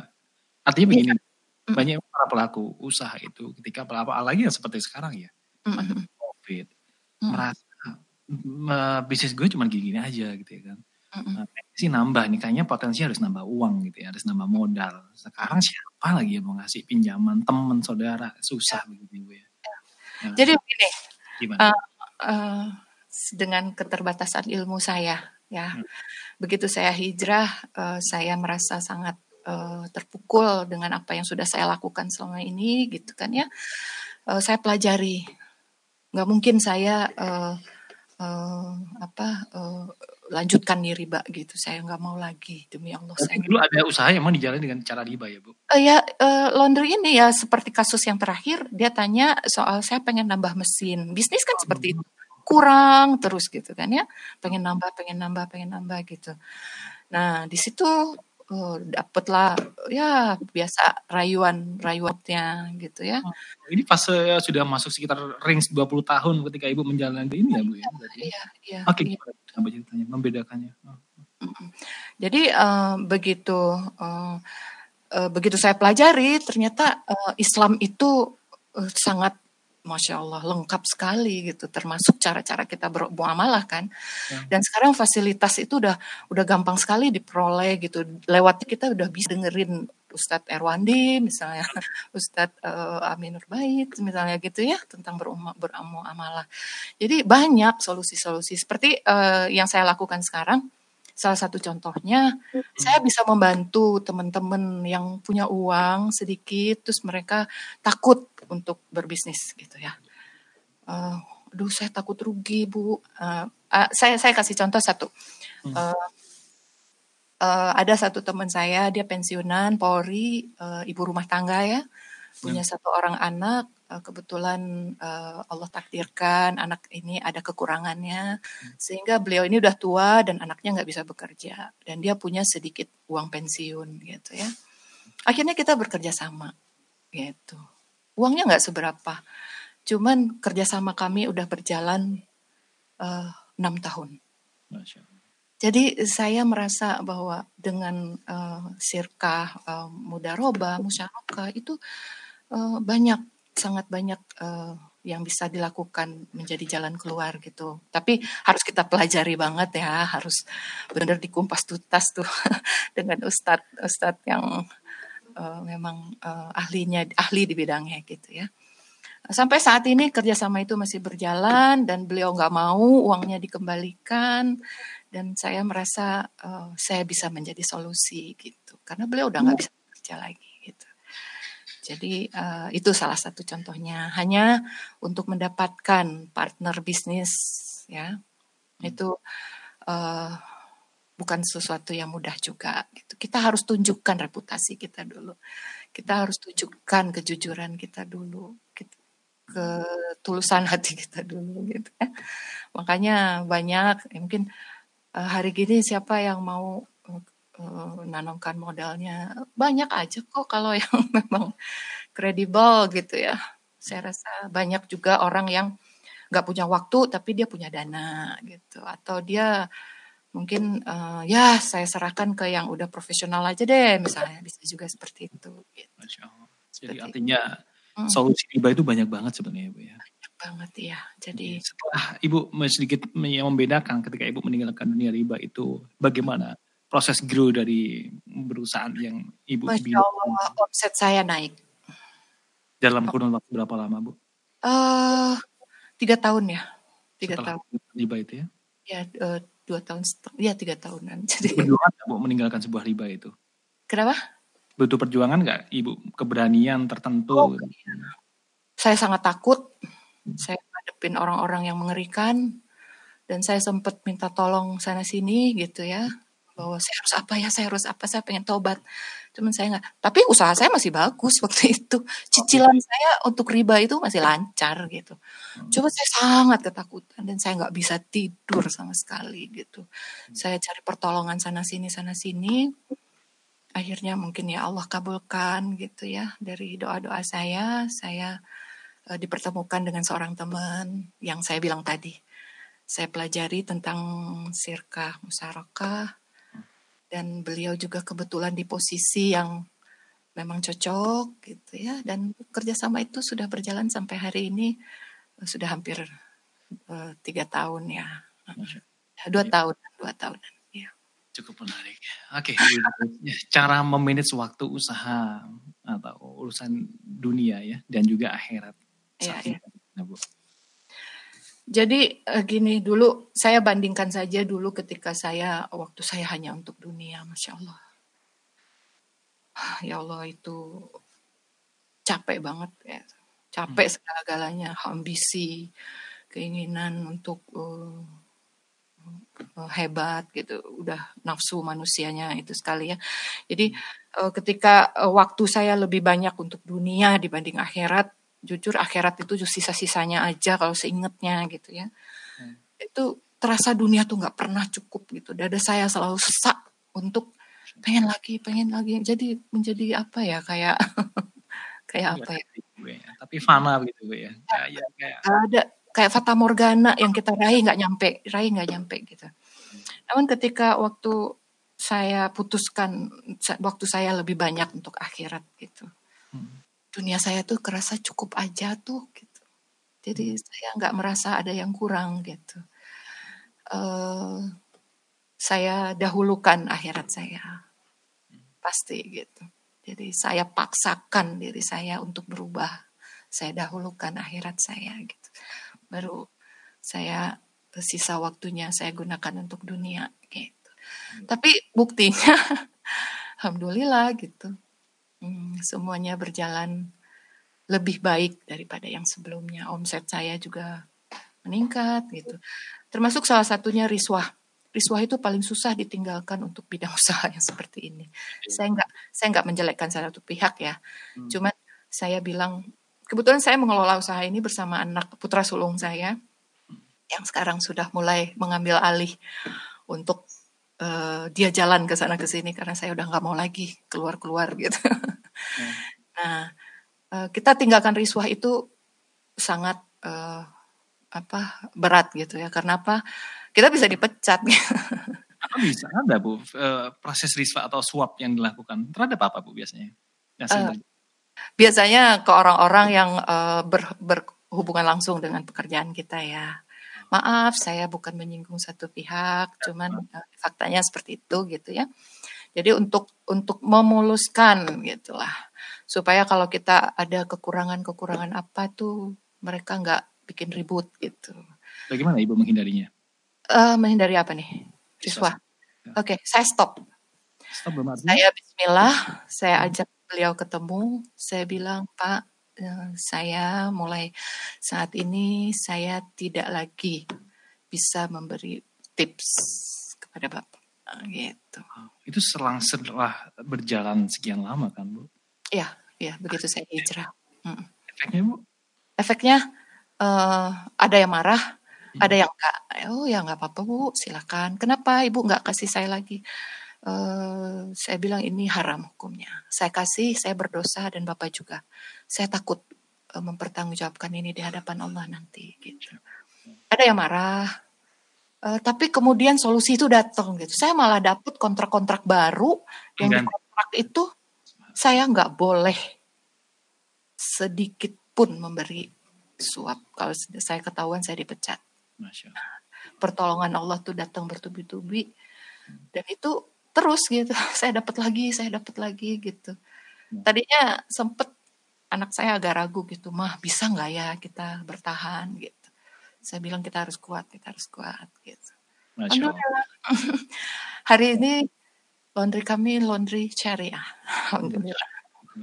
Artinya begini, mm. banyak para pelaku usaha itu ketika pelaku lagi yang seperti sekarang ya, mm. COVID, mm. merasa bisnis gue cuma gini-gini aja gitu ya kan. Mm. Nah, sih nambah nih, kayaknya potensi harus nambah uang gitu ya, harus nambah modal. Sekarang siapa lagi yang mau ngasih pinjaman teman saudara susah begitu ya. ya. Jadi begini, Uh, uh, dengan keterbatasan ilmu saya ya. Hmm. Begitu saya hijrah, uh, saya merasa sangat uh, terpukul dengan apa yang sudah saya lakukan selama ini, gitu kan ya. Uh, saya pelajari, nggak mungkin saya uh, uh, apa uh, lanjutkan nih riba gitu. Saya nggak mau lagi demi Allah. Tapi saya dulu ada usaha yang mau dijalani dengan cara riba ya bu? Uh, ya uh, laundry ini ya seperti kasus yang terakhir dia tanya soal saya pengen nambah mesin bisnis kan seperti itu kurang terus gitu kan ya. Pengen nambah, pengen nambah, pengen nambah gitu. Nah, di situ uh, dapatlah ya biasa rayuan-rayuannya gitu ya. Oh, ini fase sudah masuk sekitar range 20 tahun ketika Ibu menjalani ini ya Bu ya. Berarti. Iya, iya. Oke, iya. apa ceritanya membedakannya? Oh. Jadi uh, begitu uh, uh, begitu saya pelajari ternyata uh, Islam itu uh, sangat Masya Allah lengkap sekali gitu. Termasuk cara-cara kita bermuamalah kan. Ya. dan sekarang fasilitas itu udah udah gampang sekali diperoleh gitu. Lewat kita udah bisa dengerin Ustadz Erwandi misalnya Ustadz uh, Aminur Bait misalnya gitu ya tentang bermuamalah. Jadi banyak solusi-solusi. Seperti uh, yang saya lakukan sekarang salah satu contohnya saya bisa membantu teman-teman yang punya uang sedikit terus mereka takut untuk berbisnis gitu ya. Eh, aduh saya takut rugi bu. Eh, ah, saya saya kasih contoh satu. Eh, eh, ada satu teman saya dia pensiunan Polri eh, ibu rumah tangga ya punya satu orang anak eh, kebetulan eh, Allah takdirkan anak ini ada kekurangannya sehingga beliau ini udah tua dan anaknya nggak bisa bekerja dan dia punya sedikit uang pensiun gitu ya. Akhirnya kita bekerja sama gitu. Uangnya nggak seberapa cuman kerjasama kami udah berjalan eh, enam tahun. Masya Allah. jadi saya merasa bahwa dengan uh, sirkah, uh, mudaroba, musyarakah itu uh, banyak, sangat banyak uh, yang bisa dilakukan menjadi jalan keluar gitu. Tapi harus kita pelajari banget ya, harus benar dikumpas tuntas tuh dengan ustadz ustadz yang uh, memang uh, ahlinya ahli di bidangnya gitu ya. Sampai saat ini kerjasama itu masih berjalan dan beliau nggak mau uangnya dikembalikan dan saya merasa uh, saya bisa menjadi solusi gitu karena beliau udah nggak bisa bekerja lagi. Jadi uh, itu salah satu contohnya. Hanya untuk mendapatkan partner bisnis ya itu uh, bukan sesuatu yang mudah juga. Gitu. Kita harus tunjukkan reputasi kita dulu. Kita harus tunjukkan kejujuran kita dulu. Gitu ketulusan hati kita dulu gitu ya. Makanya banyak ya mungkin uh, hari gini siapa yang mau uh, nanamkan modalnya banyak aja kok kalau yang memang kredibel gitu ya. Saya rasa banyak juga orang yang nggak punya waktu tapi dia punya dana gitu atau dia mungkin uh, ya saya serahkan ke yang udah profesional aja deh misalnya bisa juga seperti itu. Gitu. Masya Allah. Jadi Seperti artinya Hmm. solusi riba itu banyak banget sebenarnya Bu ya. Banyak banget ya. Jadi Setelah Ibu sedikit membedakan ketika Ibu meninggalkan dunia riba itu bagaimana proses grow dari perusahaan yang Ibu Masya bilang Allah omset saya naik. dalam kurun waktu berapa lama Bu? eh tiga tahun ya, tiga Setelah tahun. riba itu ya? Ya eh, dua tahun ya tiga tahunan. Jadi Perjuangan Bu meninggalkan sebuah riba itu? kenapa? Butuh perjuangan nggak Ibu? Keberanian tertentu? Oh, Saya sangat takut. Saya ngadepin orang-orang yang mengerikan dan saya sempat minta tolong sana sini gitu ya bahwa saya harus apa ya saya harus apa saya pengen tobat. Cuman saya nggak tapi usaha saya masih bagus waktu itu. Cicilan saya untuk riba itu masih lancar gitu. Coba saya sangat ketakutan dan saya nggak bisa tidur sama sekali gitu. Saya cari pertolongan sana sini sana sini. Akhirnya mungkin ya Allah kabulkan gitu ya dari doa-doa saya saya eh, dipertemukan dengan seorang teman yang saya bilang tadi. Saya pelajari tentang sirkah musyarakah dan beliau juga kebetulan di posisi yang memang cocok gitu ya dan kerjasama itu sudah berjalan sampai hari ini eh, sudah hampir eh, tiga tahun ya dua tahun dua tahunan ya Cukup menarik. Oke, ya, cara memanage waktu usaha atau urusan dunia ya dan juga akhirat. Iya, iya. ya, Bu. Jadi eh, gini dulu saya bandingkan saja dulu ketika saya waktu saya hanya untuk dunia, masya Allah. Ya Allah itu capek banget ya, capek segala-galanya, ambisi, keinginan untuk eh, hebat gitu, udah nafsu manusianya itu sekali ya. Jadi eh, ketika eh, waktu saya lebih banyak untuk dunia dibanding akhirat, jujur akhirat itu sisa-sisanya aja kalau seingetnya gitu ya. itu terasa dunia tuh nggak pernah cukup gitu. Dada saya selalu sesak untuk pengen lagi, pengen lagi. Jadi menjadi apa ya kayak kayak apa ya? Ya. Tapi fana begitu Bu ya. Ya, ya kayak Ada kayak fata morgana yang kita raih nggak nyampe, raih nggak nyampe gitu. Namun ketika waktu saya putuskan waktu saya lebih banyak untuk akhirat gitu. Hmm. Dunia saya tuh kerasa cukup aja tuh gitu. Jadi saya nggak merasa ada yang kurang gitu. eh saya dahulukan akhirat saya. Pasti gitu. Jadi saya paksakan diri saya untuk berubah. Saya dahulukan akhirat saya gitu. Baru saya sisa waktunya saya gunakan untuk dunia gitu. Tapi buktinya alhamdulillah gitu. Hmm, semuanya berjalan lebih baik daripada yang sebelumnya. Omset saya juga meningkat gitu. Termasuk salah satunya riswah. Riswah itu paling susah ditinggalkan untuk bidang usaha yang seperti ini. Saya nggak saya nggak menjelekkan salah satu pihak ya. Hmm. Cuman saya bilang kebetulan saya mengelola usaha ini bersama anak putra sulung saya yang sekarang sudah mulai mengambil alih untuk eh, dia jalan ke sana ke sini karena saya udah nggak mau lagi keluar keluar gitu. nah eh, kita tinggalkan riswah itu sangat eh, apa berat gitu ya karena apa kita bisa dipecat apa bisa ada Bu proses riswa atau swab yang dilakukan terhadap apa Bu biasanya? Terjadi? biasanya ke orang-orang yang eh, ber- berhubungan langsung dengan pekerjaan kita ya. Maaf, saya bukan menyinggung satu pihak, cuman eh, faktanya seperti itu gitu ya. Jadi untuk untuk memuluskan gitulah, supaya kalau kita ada kekurangan-kekurangan apa tuh mereka nggak bikin ribut gitu. Bagaimana Ibu menghindarinya? Eh menghindari apa nih? Riswah. Ya. Oke, saya stop. Stop artinya? Saya Bismillah, saya ajak beliau ketemu. Saya bilang, Pak, saya mulai saat ini saya tidak lagi bisa memberi tips kepada Bapak. Eh, Gitu. Itu selang setelah berjalan sekian lama kan Bu? Ya, ya begitu saya hijrah. Mm. Efeknya Bu? Efeknya eh, ada yang marah, ada yang enggak. Oh ya nggak apa-apa Bu, silakan. Kenapa Ibu nggak kasih saya lagi? Eh, saya bilang ini haram hukumnya. Saya kasih, saya berdosa dan Bapak juga. Saya takut eh, mempertanggungjawabkan ini di hadapan Allah nanti. Gitu. Ada yang marah, eh, tapi kemudian solusi itu datang gitu. Saya malah dapat kontrak-kontrak baru yang di Mengganti. kontrak itu saya nggak boleh sedikit pun memberi suap. Kalau saya ketahuan saya dipecat. Masya Allah. Pertolongan Allah tuh datang bertubi-tubi dan itu terus gitu. Saya dapat lagi, saya dapat lagi gitu. Tadinya sempet anak saya agak ragu gitu, mah bisa nggak ya kita bertahan gitu. Saya bilang kita harus kuat, kita harus kuat gitu. Alhamdulillah. Hari ini laundry kami laundry syariah. Alhamdulillah.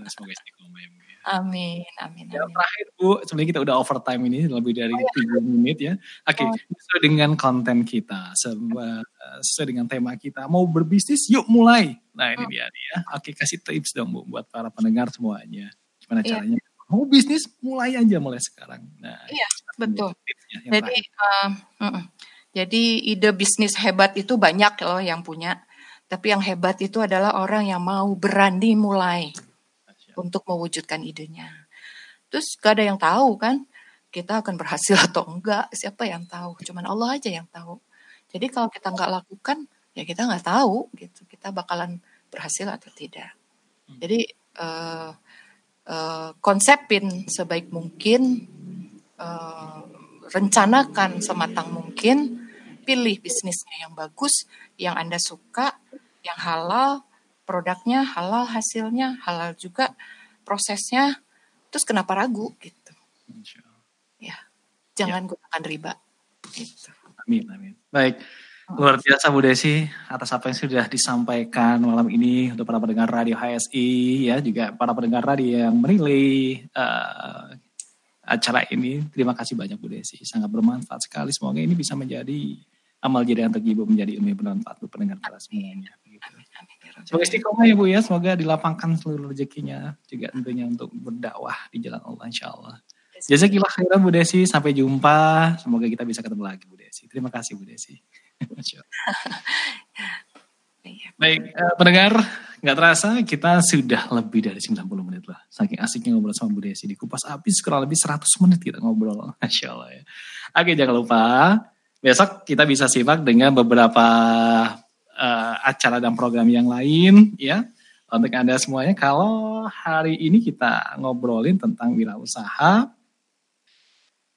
Semoga istiqomah ya Ya. Amin, amin, Yang amin. terakhir Bu, sebenarnya kita udah overtime ini lebih dari Oh, iya. 3 menit ya. Oke, Oh. sesuai dengan konten kita, eh, sesuai dengan tema kita, mau berbisnis yuk mulai. Nah ini Hmm. dia nih ya. Oke, kasih tips dong Bu buat para pendengar semuanya. Gimana Iya. caranya? Mau bisnis mulai aja mulai sekarang. Nah, Iya, betul. tipsnya Jadi, terakhir. um, mm-mm. jadi ide bisnis hebat itu banyak loh yang punya. Tapi yang hebat itu adalah orang yang mau berani mulai. Untuk mewujudkan idenya. Terus gak ada yang tahu kan, kita akan berhasil atau enggak. Siapa yang tahu? Cuman Allah aja yang tahu. Jadi kalau kita nggak lakukan, ya kita nggak tahu gitu. Kita bakalan berhasil atau tidak. Jadi eh, eh, konsepin sebaik mungkin, eh, rencanakan sematang mungkin, pilih bisnisnya yang bagus, yang Anda suka, yang halal, produknya halal, hasilnya halal juga, prosesnya, terus kenapa ragu gitu. Ya, jangan gunakan riba. Gitu. Amin, amin. Baik, luar biasa Bu Desi atas apa yang sudah disampaikan malam ini untuk para pendengar radio HSI ya juga para pendengar radio yang menilai eh, acara ini. Terima kasih banyak Bu Desi, sangat bermanfaat sekali. Semoga ini bisa menjadi amal jadi untuk Ibu menjadi ilmu yang bermanfaat untuk pendengar kita semuanya. Begitu. Amin, amin, ya Rabbal Semoga istiqomah ya Bu ya, semoga dilapangkan seluruh rezekinya juga tentunya untuk berdakwah di jalan Allah insya Allah. Jazakillah khairan Bu Desi, sampai jumpa. Semoga kita bisa ketemu lagi Bu Desi. Terima kasih Bu Desi. Iya. Baik, eh, pendengar, nggak terasa kita sudah lebih dari 90 menit lah. Saking asiknya ngobrol sama Bu Desi. Di Kupas Habis kurang lebih 100 menit kita ngobrol. Masya Allah ya. Oke, jangan lupa. Besok kita bisa simak dengan beberapa eh, acara dan program yang lain ya. Untuk Anda semuanya, kalau hari ini kita ngobrolin tentang wirausaha,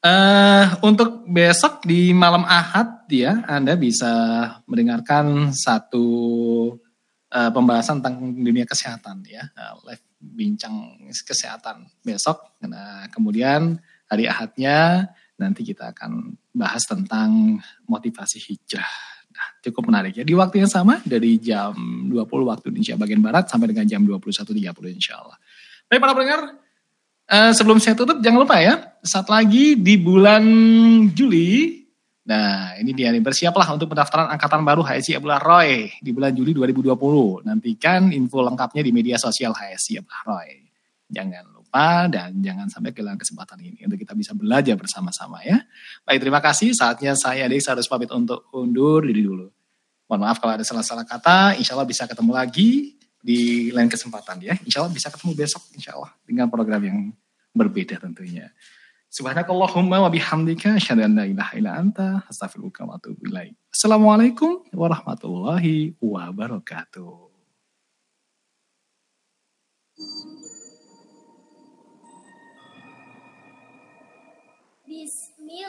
eh untuk besok di malam Ahad ya, Anda bisa mendengarkan satu eh, pembahasan tentang dunia kesehatan ya, eh, live bincang kesehatan besok. Nah, kemudian hari Ahadnya nanti kita akan bahas tentang motivasi hijrah. Cukup menarik ya. Di waktu yang sama dari jam 20 waktu Indonesia bagian Barat sampai dengan jam 21.30 insya Allah. Baik para pendengar, eh, sebelum saya tutup jangan lupa ya, saat lagi di bulan Juli, nah ini dia nih, bersiaplah untuk pendaftaran angkatan baru HSI Abdullah Roy di bulan Juli 2020. Nantikan info lengkapnya di media sosial HSI Abdullah Roy. Jangan lupa dan jangan sampai kehilangan kesempatan ini untuk kita bisa belajar bersama-sama ya. Baik, terima kasih. Saatnya saya Adik harus pamit untuk undur diri dulu. Mohon maaf kalau ada salah-salah kata. Insya Allah bisa ketemu lagi di lain kesempatan ya. Insya Allah bisa ketemu besok insya Allah dengan program yang berbeda tentunya. Subhanakallahumma wa bihamdika asyhadu an la ilaha illa anta astaghfiruka wa atubu ilaik. Assalamualaikum warahmatullahi wabarakatuh. Bismillah